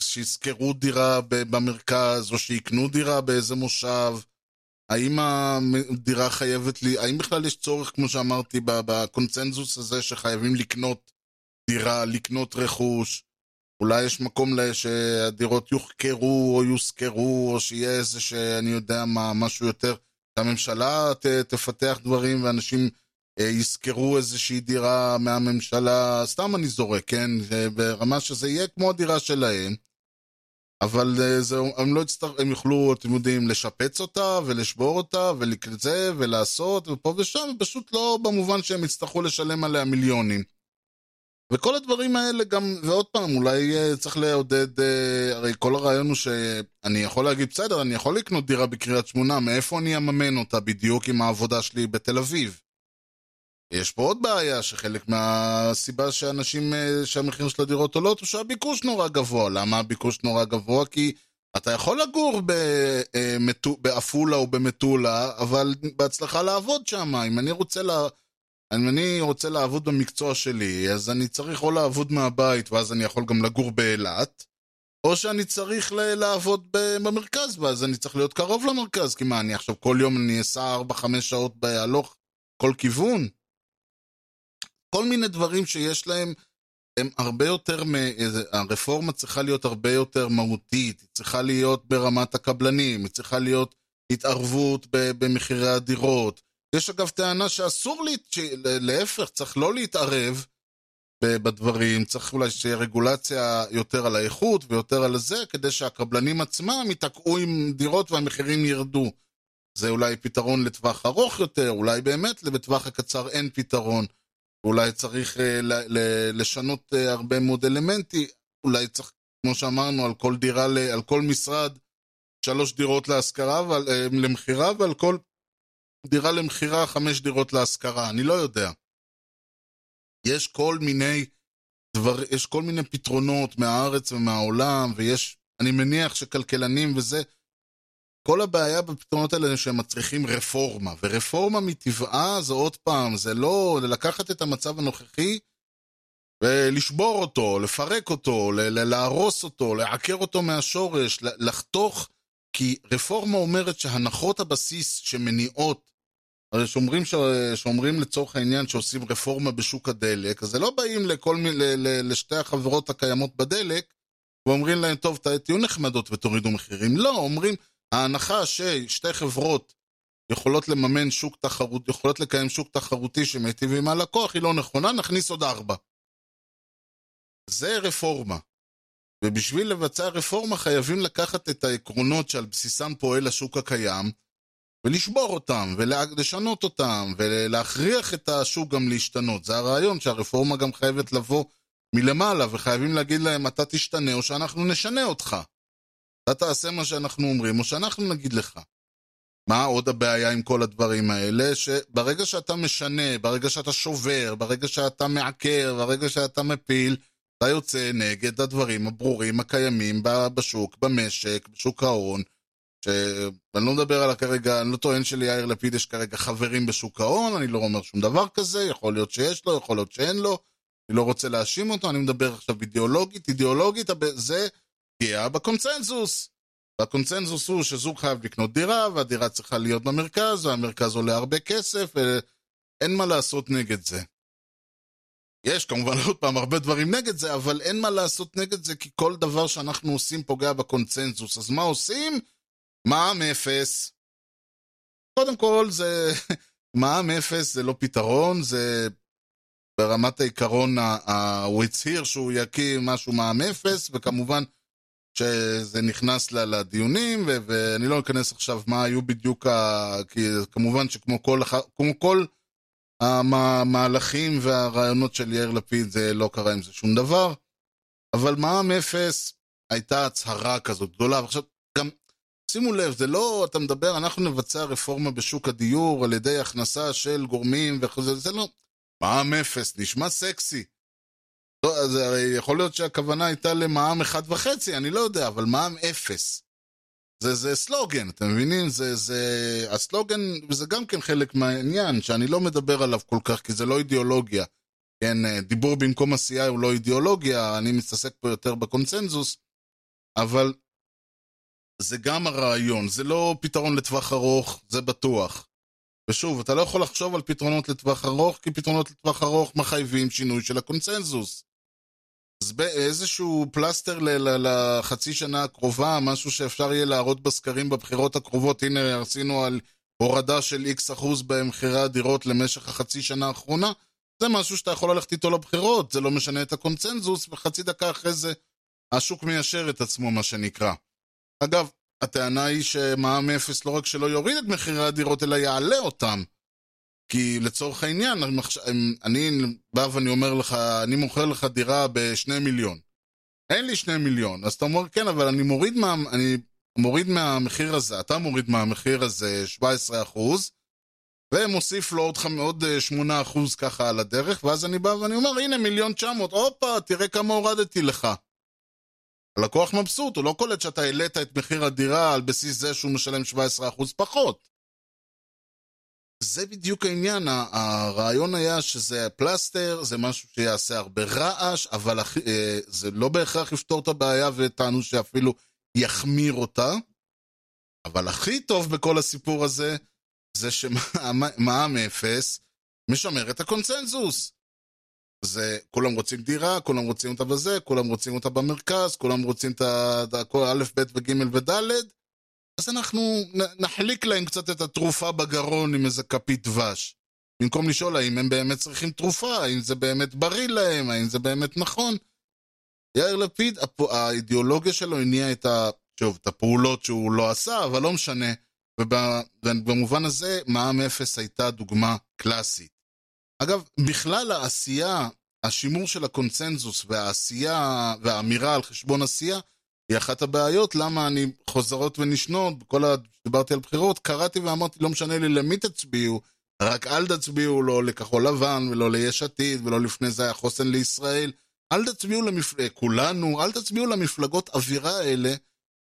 Speaker 4: שישכרו דירה במרכז, או שיקנו דירה באיזה מושב? האם הדירה חייבת לי... האם בכלל יש צורך, כמו שאמרתי, בקונצנזוס הזה שחייבים לקנות דירה, לקנות רכוש? אולי יש מקום שהדירות יוחקרו או יושכרו, או שיהיה איזה שאני יודע מה, משהו יותר, שהממשלה ת, תפתח דברים ואנשים אה, ישכרו איזושהי דירה מהממשלה, סתם אני זורק, כן? ברמה שזה יהיה כמו הדירה שלהם, אבל אה, זה, הם לא יצטר... הם יוכלו, אתם יודעים, לשפץ אותה ולשבור אותה ולזה ולעשות ופה ושם, פשוט לא במובן שהם יצטרכו לשלם עליה מיליונים. וכל הדברים האלה גם, ועוד פעם, אולי אה, צריך לעודד, אה, הרי כל הרעיון הוא שאני יכול להגיד, בסדר, אני יכול לקנות דירה בקריית שמונה, מאיפה אני אממן אותה בדיוק עם העבודה שלי בתל אביב? יש פה עוד בעיה, שחלק מהסיבה שאנשים, אה, שהמחיר של הדירות עולות, הוא שהביקוש נורא גבוה. למה הביקוש נורא גבוה? כי אתה יכול לגור בעפולה או במטולה, אבל בהצלחה לעבוד שם. אם אני רוצה לה... אם אני רוצה לעבוד במקצוע שלי, אז אני צריך או לעבוד מהבית, ואז אני יכול גם לגור באילת, או שאני צריך לעבוד במרכז, ואז אני צריך להיות קרוב למרכז, כי מה, אני עכשיו כל יום אני אסע 4-5 שעות בהלוך כל כיוון? כל מיני דברים שיש להם, הם הרבה יותר, הרפורמה צריכה להיות הרבה יותר מהותית, היא צריכה להיות ברמת הקבלנים, היא צריכה להיות התערבות במחירי הדירות, יש אגב טענה שאסור, לה... להפך, צריך לא להתערב בדברים, צריך אולי שיהיה רגולציה יותר על האיכות ויותר על זה, כדי שהקבלנים עצמם ייתקעו עם דירות והמחירים ירדו. זה אולי פתרון לטווח ארוך יותר, אולי באמת בטווח הקצר אין פתרון. אולי צריך אה, לשנות אה, הרבה מאוד אלמנטים, אולי צריך, כמו שאמרנו, על כל דירה, על כל משרד, שלוש דירות להשכרה, אה, למכירה, ועל כל דירה למכירה, חמש דירות להשכרה, אני לא יודע. יש כל מיני דבר, יש כל מיני פתרונות מהארץ ומהעולם, ויש, אני מניח שכלכלנים וזה, כל הבעיה בפתרונות האלה שהם מצריכים רפורמה, ורפורמה מטבעה זה עוד פעם, זה לא לקחת את המצב הנוכחי ולשבור אותו, לפרק אותו, להרוס אותו, לעקר אותו מהשורש, לחתוך, כי רפורמה אומרת שהנחות הבסיס שמניעות, הרי שאומרים, שאומרים לצורך העניין שעושים רפורמה בשוק הדלק, אז זה לא באים לכל, ל, ל, לשתי החברות הקיימות בדלק ואומרים להם, טוב, תהיו נחמדות ותורידו מחירים. לא, אומרים, ההנחה ששתי חברות יכולות לממן שוק תחרות, יכולות לקיים שוק תחרותי שמיטיב עם הלקוח, היא לא נכונה, נכניס עוד ארבע. זה רפורמה. ובשביל לבצע רפורמה חייבים לקחת את העקרונות שעל בסיסם פועל השוק הקיים, ולשבור אותם, ולשנות אותם, ולהכריח את השוק גם להשתנות. זה הרעיון שהרפורמה גם חייבת לבוא מלמעלה, וחייבים להגיד להם, אתה תשתנה או שאנחנו נשנה אותך. אתה תעשה מה שאנחנו אומרים, או שאנחנו נגיד לך. מה עוד הבעיה עם כל הדברים האלה? שברגע שאתה משנה, ברגע שאתה שובר, ברגע שאתה מעקר, ברגע שאתה מפיל, אתה יוצא נגד הדברים הברורים הקיימים בשוק, במשק, בשוק ההון, שאני לא מדבר על כרגע, אני לא טוען שליאיר לפיד יש כרגע חברים בשוק ההון, אני לא אומר שום דבר כזה, יכול להיות שיש לו, יכול להיות שאין לו, אני לא רוצה להאשים אותו, אני מדבר עכשיו אידיאולוגית, אידיאולוגית זה פגיעה בקונצנזוס. והקונצנזוס הוא שזוג חייב לקנות דירה, והדירה צריכה להיות במרכז, והמרכז עולה הרבה כסף, ואין מה לעשות נגד זה. יש כמובן עוד פעם הרבה דברים נגד זה, אבל אין מה לעשות נגד זה, כי כל דבר שאנחנו עושים פוגע בקונצנזוס. אז מה עושים? מע"מ אפס. קודם כל, זה... <laughs> מע"מ אפס זה לא פתרון, זה ברמת העיקרון, הוא הצהיר שהוא יקים משהו מע"מ אפס, וכמובן שזה נכנס לדיונים, ואני לא אכנס עכשיו מה היו בדיוק, ה... כי כמובן שכמו כל, כמו כל המהלכים והרעיונות של יאיר לפיד, זה לא קרה עם זה שום דבר. אבל מע"מ אפס הייתה הצהרה כזאת גדולה, ועכשיו שימו לב, זה לא, אתה מדבר, אנחנו נבצע רפורמה בשוק הדיור על ידי הכנסה של גורמים וכו', זה לא, מע"מ אפס, נשמע סקסי. לא, אז יכול להיות שהכוונה הייתה למע"מ אחד וחצי, אני לא יודע, אבל מע"מ אפס. זה, זה סלוגן, אתם מבינים? זה, זה, הסלוגן, וזה גם כן חלק מהעניין, שאני לא מדבר עליו כל כך, כי זה לא אידיאולוגיה. כן, דיבור במקום עשייה הוא לא אידיאולוגיה, אני מתעסק פה יותר בקונצנזוס, אבל זה גם הרעיון, זה לא פתרון לטווח ארוך, זה בטוח. ושוב, אתה לא יכול לחשוב על פתרונות לטווח ארוך, כי פתרונות לטווח ארוך מחייבים שינוי של הקונצנזוס. אז באיזשהו פלסטר לחצי שנה הקרובה, משהו שאפשר יהיה להראות בסקרים בבחירות הקרובות, הנה עשינו על הורדה של איקס אחוז במחירי הדירות למשך החצי שנה האחרונה, זה משהו שאתה יכול ללכת איתו לבחירות, זה לא משנה את הקונצנזוס, וחצי דקה אחרי זה השוק מיישר את עצמו, מה שנקרא. אגב, הטענה היא שמע"מ אפס לא רק שלא יוריד את מחירי הדירות, אלא יעלה אותם. כי לצורך העניין, אני בא ואני אומר לך, אני מוכר לך דירה בשני מיליון. אין לי שני מיליון. אז אתה אומר, כן, אבל אני מוריד, מה, אני מוריד מהמחיר הזה, אתה מוריד מהמחיר הזה 17 אחוז, ומוסיף לו עוד, עוד 8 אחוז ככה על הדרך, ואז אני בא ואני אומר, הנה מיליון 900, הופה, תראה כמה הורדתי לך. הלקוח מבסוט, הוא לא קולט שאתה העלית את מחיר הדירה על בסיס זה שהוא משלם 17% פחות. זה בדיוק העניין, הרעיון היה שזה פלסטר, זה משהו שיעשה הרבה רעש, אבל אה, זה לא בהכרח יפתור את הבעיה וטענו שאפילו יחמיר אותה. אבל הכי טוב בכל הסיפור הזה, זה שמע"מ אפס משמר את הקונצנזוס. זה, כולם רוצים דירה, כולם רוצים אותה בזה, כולם רוצים אותה במרכז, כולם רוצים את הכל א', ב' וג' וד', אז אנחנו נחליק להם קצת את התרופה בגרון עם איזה כפית דבש. במקום לשאול האם הם באמת צריכים תרופה, האם זה באמת בריא להם, האם זה באמת נכון. יאיר לפיד, האידיאולוגיה שלו הניעה את ה... את הפעולות שהוא לא עשה, אבל לא משנה. ובמובן הזה, מע"מ אפס הייתה דוגמה קלאסית. אגב, בכלל העשייה, השימור של הקונצנזוס והעשייה והאמירה על חשבון עשייה, היא אחת הבעיות למה אני חוזרות ונשנות, בכל ה... דיברתי על בחירות, קראתי ואמרתי, לא משנה לי למי תצביעו, רק אל תצביעו לא לכחול לבן ולא ליש עתיד ולא לפני זה היה חוסן לישראל. אל תצביעו למפלגות, כולנו, אל תצביעו למפלגות אווירה האלה,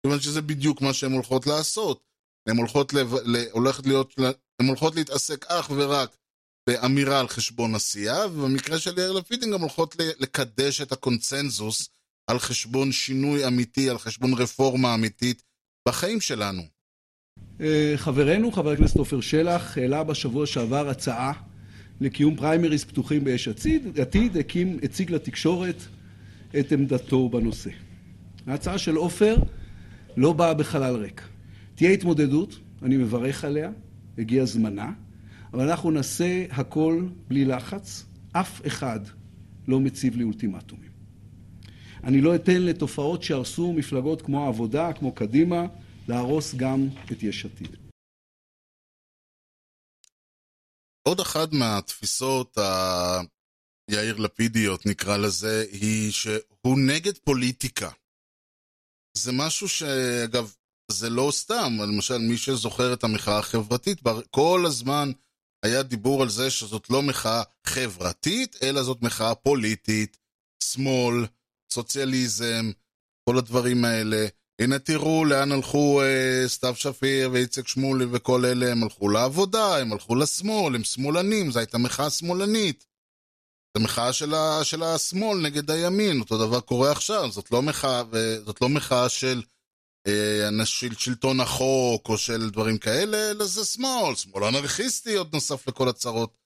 Speaker 4: כיוון שזה בדיוק מה שהן הולכות לעשות. הן הולכות, לב... הולכת להיות, הן הולכות להתעסק אך ורק באמירה על חשבון עשייה, ובמקרה של יאיר לפיד הן גם הולכות לקדש את הקונצנזוס על חשבון שינוי אמיתי, על חשבון רפורמה אמיתית בחיים שלנו.
Speaker 2: אה, חברנו, חבר הכנסת עופר שלח, העלה בשבוע שעבר הצעה לקיום פריימריז פתוחים ביש עתיד, הקים, הציג לתקשורת את עמדתו בנושא. ההצעה של עופר לא באה בחלל ריק. תהיה התמודדות, אני מברך עליה, הגיע זמנה, אבל אנחנו נעשה הכל בלי לחץ, אף אחד לא מציב לי אולטימטומים. אני לא אתן לתופעות שהרסו מפלגות כמו העבודה, כמו קדימה, להרוס גם את יש עתיד.
Speaker 4: עוד אחת מהתפיסות היאיר לפידיות, נקרא לזה, היא שהוא נגד פוליטיקה. זה משהו שאגב, זה לא סתם, למשל מי שזוכר את המחאה החברתית, כל הזמן היה דיבור על זה שזאת לא מחאה חברתית, אלא זאת מחאה פוליטית, שמאל, סוציאליזם, כל הדברים האלה. הנה תראו לאן הלכו אה, סתיו שפיר ואיציק שמולי וכל אלה, הם הלכו לעבודה, הם הלכו לשמאל, הם שמאלנים, זו הייתה מחאה שמאלנית. זו מחאה של, ה, של השמאל נגד הימין, אותו דבר קורה עכשיו, זאת לא מחאה, זאת לא מחאה של של שלטון החוק או של דברים כאלה, אלא זה שמאל, שמאל אנרכיסטי עוד נוסף לכל הצרות.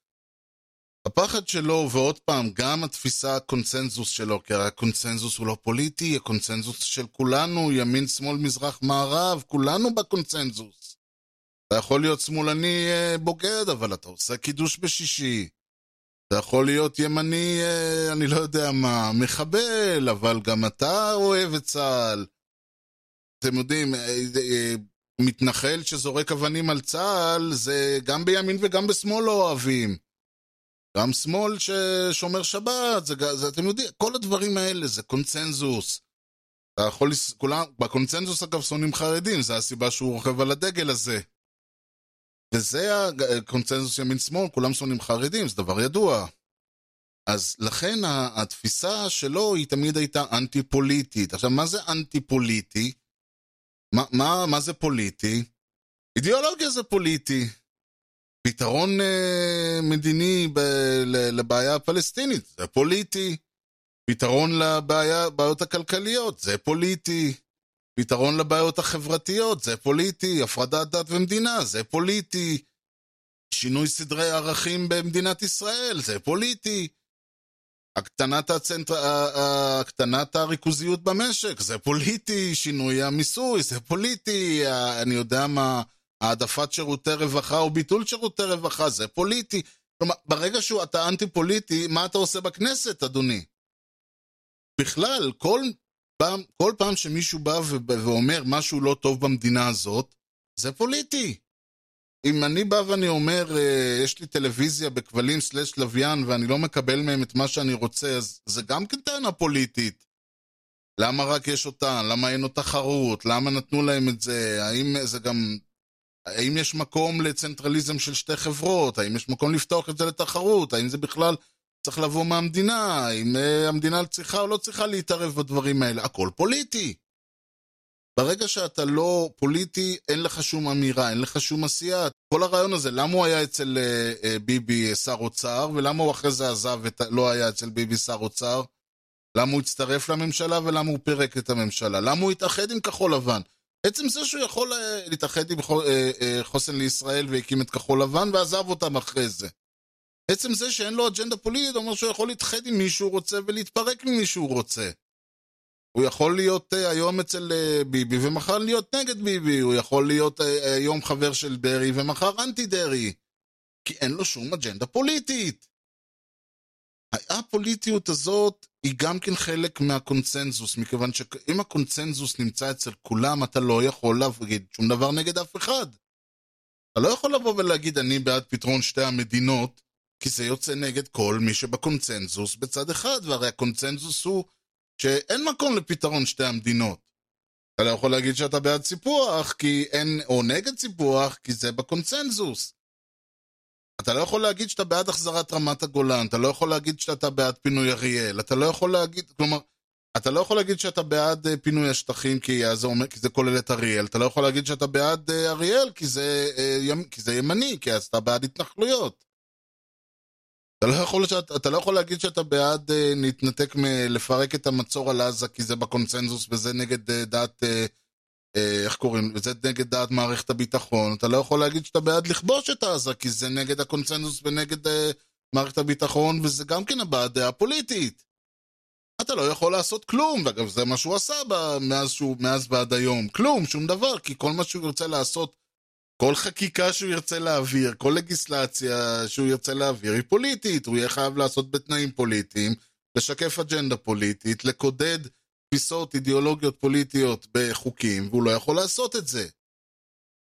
Speaker 4: הפחד שלו, ועוד פעם, גם התפיסה, הקונצנזוס שלו, כי הקונצנזוס הוא לא פוליטי, הקונצנזוס של כולנו, ימין, שמאל, מזרח, מערב, כולנו בקונצנזוס. אתה יכול להיות שמאלני אה, בוגד, אבל אתה עושה קידוש בשישי. אתה יכול להיות ימני, אה, אני לא יודע מה, מחבל, אבל גם אתה אוהב את צה"ל. אתם יודעים, אה, אה, מתנחל שזורק אבנים על צה"ל, זה גם בימין וגם בשמאל לא אוהבים. גם שמאל ששומר שבת, זה, זה, אתם יודעים, כל הדברים האלה זה קונצנזוס. אתה יכול, כולם, בקונצנזוס אגב שונאים חרדים, זה הסיבה שהוא רוכב על הדגל הזה. וזה הקונצנזוס ימין-שמאל, כולם שונאים חרדים, זה דבר ידוע. אז לכן התפיסה שלו היא תמיד הייתה אנטי-פוליטית. עכשיו, מה זה אנטי-פוליטי? מה, מה, מה זה פוליטי? אידיאולוגיה זה פוליטי. פתרון אה, מדיני ב, ל, לבעיה הפלסטינית זה פוליטי. פתרון לבעיות הכלכליות זה פוליטי. פתרון לבעיות החברתיות זה פוליטי. הפרדת דת ומדינה זה פוליטי. שינוי סדרי ערכים במדינת ישראל זה פוליטי. הקטנת, הצנטר... הקטנת הריכוזיות במשק, זה פוליטי, שינוי המיסוי, זה פוליטי, אני יודע מה, העדפת שירותי רווחה או ביטול שירותי רווחה, זה פוליטי. כלומר, ברגע שאתה אנטי פוליטי, מה אתה עושה בכנסת, אדוני? בכלל, כל פעם, כל פעם שמישהו בא ואומר משהו לא טוב במדינה הזאת, זה פוליטי. אם אני בא ואני אומר, אה, יש לי טלוויזיה בכבלים סלש לוויין ואני לא מקבל מהם את מה שאני רוצה, אז זה גם כן טענה פוליטית. למה רק יש אותה? למה אין עוד תחרות? למה נתנו להם את זה? האם זה גם... האם יש מקום לצנטרליזם של שתי חברות? האם יש מקום לפתוח את זה לתחרות? האם זה בכלל צריך לבוא מהמדינה? האם אה, המדינה צריכה או לא צריכה להתערב בדברים האלה? הכל פוליטי. ברגע שאתה לא פוליטי, אין לך שום אמירה, אין לך שום עשייה. כל הרעיון הזה, למה הוא היה אצל uh, uh, ביבי שר אוצר, ולמה הוא אחרי זה עזב ולא היה אצל ביבי שר אוצר? למה הוא הצטרף לממשלה ולמה הוא פירק את הממשלה? למה הוא התאחד עם כחול לבן? עצם זה שהוא יכול להתאחד עם חוסן לישראל והקים את כחול לבן ועזב אותם אחרי זה. עצם זה שאין לו אג'נדה פוליטית, אומר שהוא יכול להתאחד עם מי שהוא רוצה ולהתפרק ממי שהוא רוצה. הוא יכול להיות uh, היום אצל uh, ביבי ומחר להיות נגד ביבי, הוא יכול להיות היום חבר של דרעי ומחר אנטי דרעי, כי אין לו שום אג'נדה פוליטית. הפוליטיות הזאת היא גם כן חלק מהקונצנזוס, מכיוון שאם הקונצנזוס נמצא אצל כולם, אתה לא יכול להגיד שום דבר נגד אף אחד. אתה לא יכול לבוא ולהגיד אני בעד פתרון שתי המדינות, כי זה יוצא נגד כל מי שבקונצנזוס בצד אחד, והרי הקונצנזוס הוא שאין מקום לפתרון שתי המדינות. אתה לא יכול להגיד שאתה בעד סיפוח, כי אין, או נגד סיפוח, כי זה בקונצנזוס. אתה לא יכול להגיד שאתה בעד החזרת רמת הגולן, אתה לא יכול להגיד שאתה בעד פינוי אריאל, אתה לא יכול להגיד, כלומר, אתה לא יכול להגיד שאתה בעד uh, פינוי השטחים כי זה, אומר, כי זה כולל את אריאל, אתה לא יכול להגיד שאתה בעד uh, אריאל כי זה, ימ, כי זה ימני, כי אז אתה בעד התנחלויות. אתה לא, יכול שאת, אתה לא יכול להגיד שאתה בעד אה, להתנתק מלפרק את המצור על עזה כי זה בקונצנזוס וזה נגד אה, דעת, אה, אה, איך קוראים, וזה נגד דעת מערכת הביטחון. אתה לא יכול להגיד שאתה בעד לכבוש את עזה כי זה נגד הקונצנזוס ונגד אה, מערכת הביטחון וזה גם כן הבעת דעה פוליטית. אתה לא יכול לעשות כלום, ואגב זה מה שהוא עשה מאז, שהוא, מאז ועד היום, כלום, שום דבר, כי כל מה שהוא רוצה לעשות כל חקיקה שהוא ירצה להעביר, כל לגיסלציה שהוא ירצה להעביר היא פוליטית, הוא יהיה חייב לעשות בתנאים פוליטיים, לשקף אג'נדה פוליטית, לקודד תפיסות אידיאולוגיות פוליטיות בחוקים, והוא לא יכול לעשות את זה.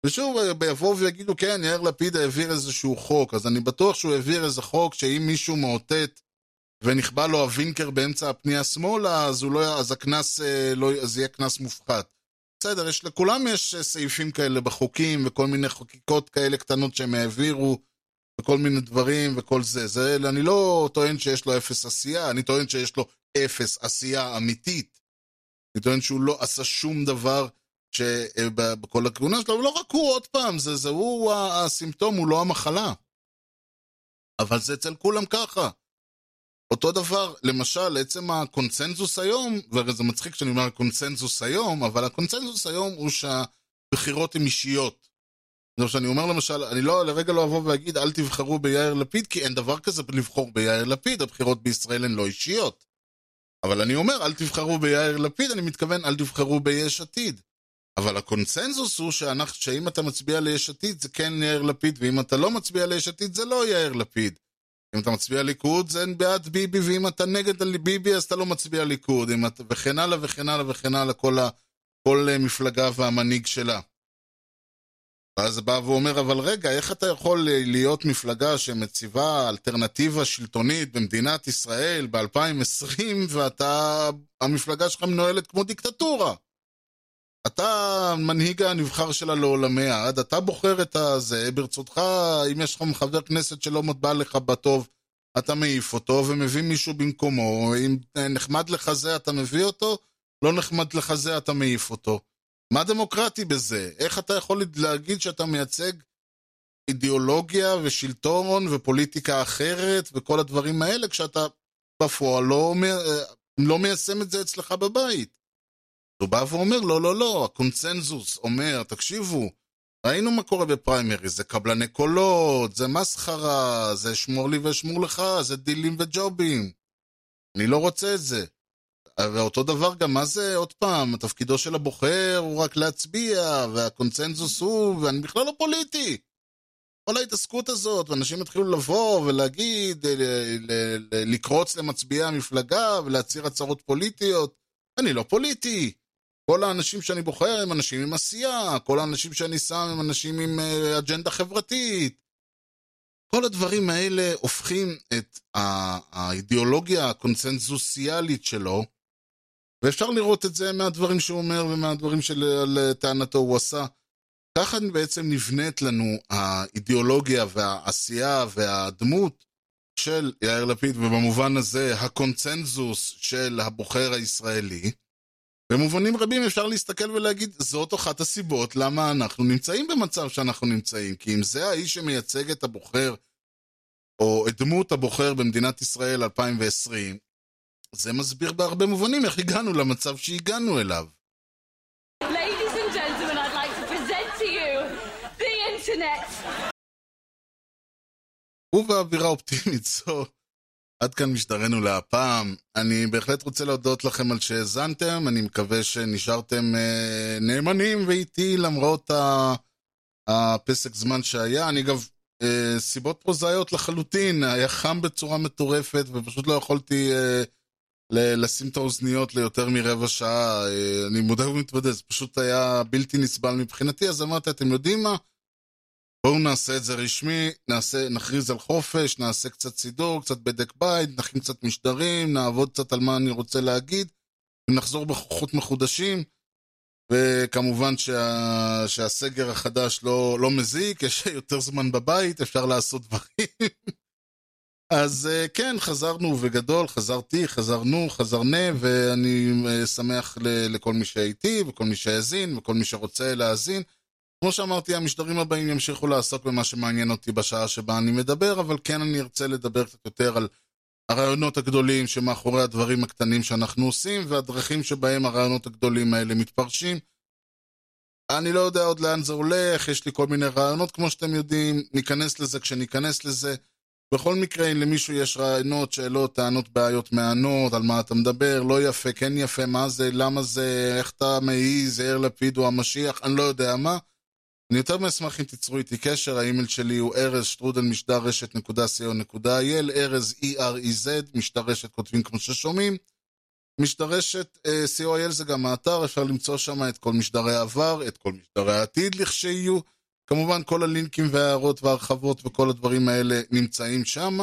Speaker 4: ושוב, יבואו ויגידו, כן, יאיר לפיד העביר איזשהו חוק, אז אני בטוח שהוא העביר איזה חוק שאם מישהו מאותת ונכבה לו הווינקר באמצע הפנייה שמאלה, אז, לא, אז הקנס, אה, לא, אז יהיה קנס מופחת. בסדר, יש, לכולם יש אה, סעיפים כאלה בחוקים וכל מיני חקיקות כאלה קטנות שהם העבירו וכל מיני דברים וכל זה. זה אני לא טוען שיש לו אפס עשייה, אני טוען שיש לו אפס עשייה אמיתית. אני טוען שהוא לא עשה שום דבר אה, הכהונה שלו, ולא רק הוא, עוד פעם, זה, זה הוא הסימפטום, הוא לא המחלה. אבל זה אצל כולם ככה. אותו דבר, למשל, עצם הקונצנזוס היום, והרי זה מצחיק שאני אומר קונצנזוס היום, אבל הקונצנזוס היום הוא שהבחירות הן אישיות. זאת שאני אומר למשל, אני לא, לרגע לא אבוא ואגיד אל תבחרו ביאיר לפיד, כי אין דבר כזה לבחור ביאיר לפיד, הבחירות בישראל הן לא אישיות. אבל אני אומר, אל תבחרו ביאיר לפיד, אני מתכוון, אל תבחרו ביש עתיד. אבל הקונצנזוס הוא שאנחנו, שאם אתה מצביע ליש עתיד זה כן יאיר לפיד, ואם אתה לא מצביע ליש עתיד זה לא יאיר לפיד. אם אתה מצביע ליכוד זה בעד ביבי, ואם אתה נגד ביבי אז אתה לא מצביע ליכוד, אתה... וכן הלאה וכן הלאה וכן הלאה, כל, ה... כל אה, מפלגה והמנהיג שלה. ואז בא ואומר, אבל רגע, איך אתה יכול להיות מפלגה שמציבה אלטרנטיבה שלטונית במדינת ישראל ב-2020, ואתה, המפלגה שלך מנוהלת כמו דיקטטורה? אתה מנהיג הנבחר שלה לעולמי עד, אתה בוחר את הזה, ברצותך, אם יש לך חבר כנסת שלא בא לך בטוב, אתה מעיף אותו ומביא מישהו במקומו, אם נחמד לך זה אתה מביא אותו, לא נחמד לך זה אתה מעיף אותו. מה דמוקרטי בזה? איך אתה יכול להגיד שאתה מייצג אידיאולוגיה ושלטון ופוליטיקה אחרת וכל הדברים האלה כשאתה בפועל לא, לא מיישם את זה אצלך בבית? הוא בא ואומר, לא, לא, לא, הקונצנזוס אומר, תקשיבו, ראינו מה קורה בפריימריז, זה קבלני קולות, זה מסחרה, זה שמור לי ואשמור לך, זה דילים וג'ובים. אני לא רוצה את זה. ואותו דבר גם, מה זה, עוד פעם, תפקידו של הבוחר הוא רק להצביע, והקונצנזוס הוא, ואני בכלל לא פוליטי. כל ההתעסקות הזאת, ואנשים התחילו לבוא ולהגיד, לקרוץ למצביעי המפלגה ולהצהיר הצהרות פוליטיות. אני לא פוליטי. כל האנשים שאני בוחר הם אנשים עם עשייה, כל האנשים שאני שם הם אנשים עם uh, אג'נדה חברתית. כל הדברים האלה הופכים את האידיאולוגיה הקונצנזוסיאלית שלו, ואפשר לראות את זה מהדברים שהוא אומר ומהדברים שלטענתו הוא עשה. ככה בעצם נבנית לנו האידיאולוגיה והעשייה והדמות של יאיר לפיד, ובמובן הזה הקונצנזוס של הבוחר הישראלי. במובנים רבים אפשר להסתכל ולהגיד, זאת אחת הסיבות למה אנחנו נמצאים במצב שאנחנו נמצאים. כי אם זה האיש שמייצג את הבוחר, או את דמות הבוחר במדינת ישראל 2020, זה מסביר בהרבה מובנים איך הגענו למצב שהגענו אליו. ובאווירה אופטימית <laughs> זו, עד כאן משדרנו להפעם. אני בהחלט רוצה להודות לכם על שהאזנתם, אני מקווה שנשארתם אה, נאמנים ואיתי למרות הפסק זמן שהיה. אני אגב, אה, סיבות פרוזאיות לחלוטין, היה חם בצורה מטורפת ופשוט לא יכולתי אה, לשים את האוזניות ליותר מרבע שעה. אה, אני מודה ומתוודה, זה פשוט היה בלתי נסבל מבחינתי, אז אמרתי, אתם יודעים מה? בואו נעשה את זה רשמי, נעשה, נכריז על חופש, נעשה קצת סידור, קצת בדק בית, נכין קצת משדרים, נעבוד קצת על מה אני רוצה להגיד, ונחזור בכוחות מחודשים. וכמובן שה, שהסגר החדש לא, לא מזיק, יש יותר זמן בבית, אפשר לעשות דברים. <laughs> אז אה, כן, חזרנו וגדול, חזרתי, חזרנו, חזרנה, ואני אה, שמח לכל מי שהייתי, וכל מי שהאזין, וכל מי שרוצה להאזין. כמו שאמרתי, המשדרים הבאים ימשיכו לעסוק במה שמעניין אותי בשעה שבה אני מדבר, אבל כן אני ארצה לדבר קצת יותר על הרעיונות הגדולים שמאחורי הדברים הקטנים שאנחנו עושים, והדרכים שבהם הרעיונות הגדולים האלה מתפרשים. אני לא יודע עוד לאן זה הולך, יש לי כל מיני רעיונות, כמו שאתם יודעים, ניכנס לזה כשניכנס לזה. בכל מקרה, אם למישהו יש רעיונות, שאלות, טענות, בעיות, מענות, על מה אתה מדבר, לא יפה, כן יפה, מה זה, למה זה, איך אתה מעיז, יאיר לפיד הוא המשיח, אני לא יודע מה. אני יותר מאשמח אם תיצרו איתי קשר, האימייל שלי הוא ארז שטרודל משדר רשת נקודה co.il, ארז E-R-E-Z, משדר רשת כותבים כמו ששומעים. משדר רשת uh, co.il זה גם האתר, אפשר למצוא שם את כל משדרי העבר, את כל משדרי העתיד לכשיהיו. כמובן כל הלינקים וההערות וההרחבות וכל הדברים האלה נמצאים שם.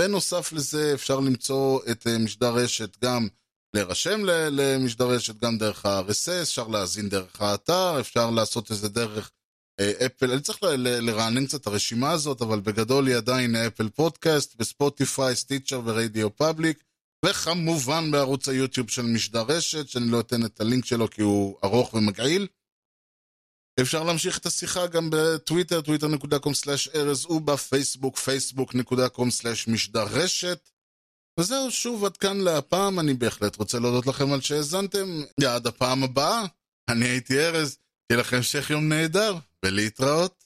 Speaker 4: בנוסף לזה אפשר למצוא את uh, משדר רשת גם להירשם למשדר רשת גם דרך ה-RSS, אפשר להאזין דרך האתר, אפשר לעשות איזה דרך אפל, אני צריך לרענן קצת את הרשימה הזאת, אבל בגדול היא עדיין Apple Podcast, ב-Spotify, Stitcher ו-RadioPublic, וכמובן בערוץ היוטיוב של משדר רשת, שאני לא אתן את הלינק שלו כי הוא ארוך ומגעיל. אפשר להמשיך את השיחה גם בטוויטר, twitter.com/ארז, ובפייסבוק, facebook.com/משדר רשת. וזהו, שוב, עד כאן להפעם, אני בהחלט רוצה להודות לכם על שהאזנתם. עד הפעם הבאה, אני הייתי ארז, שיהיה לכם המשך יום נהדר. ולהתראות.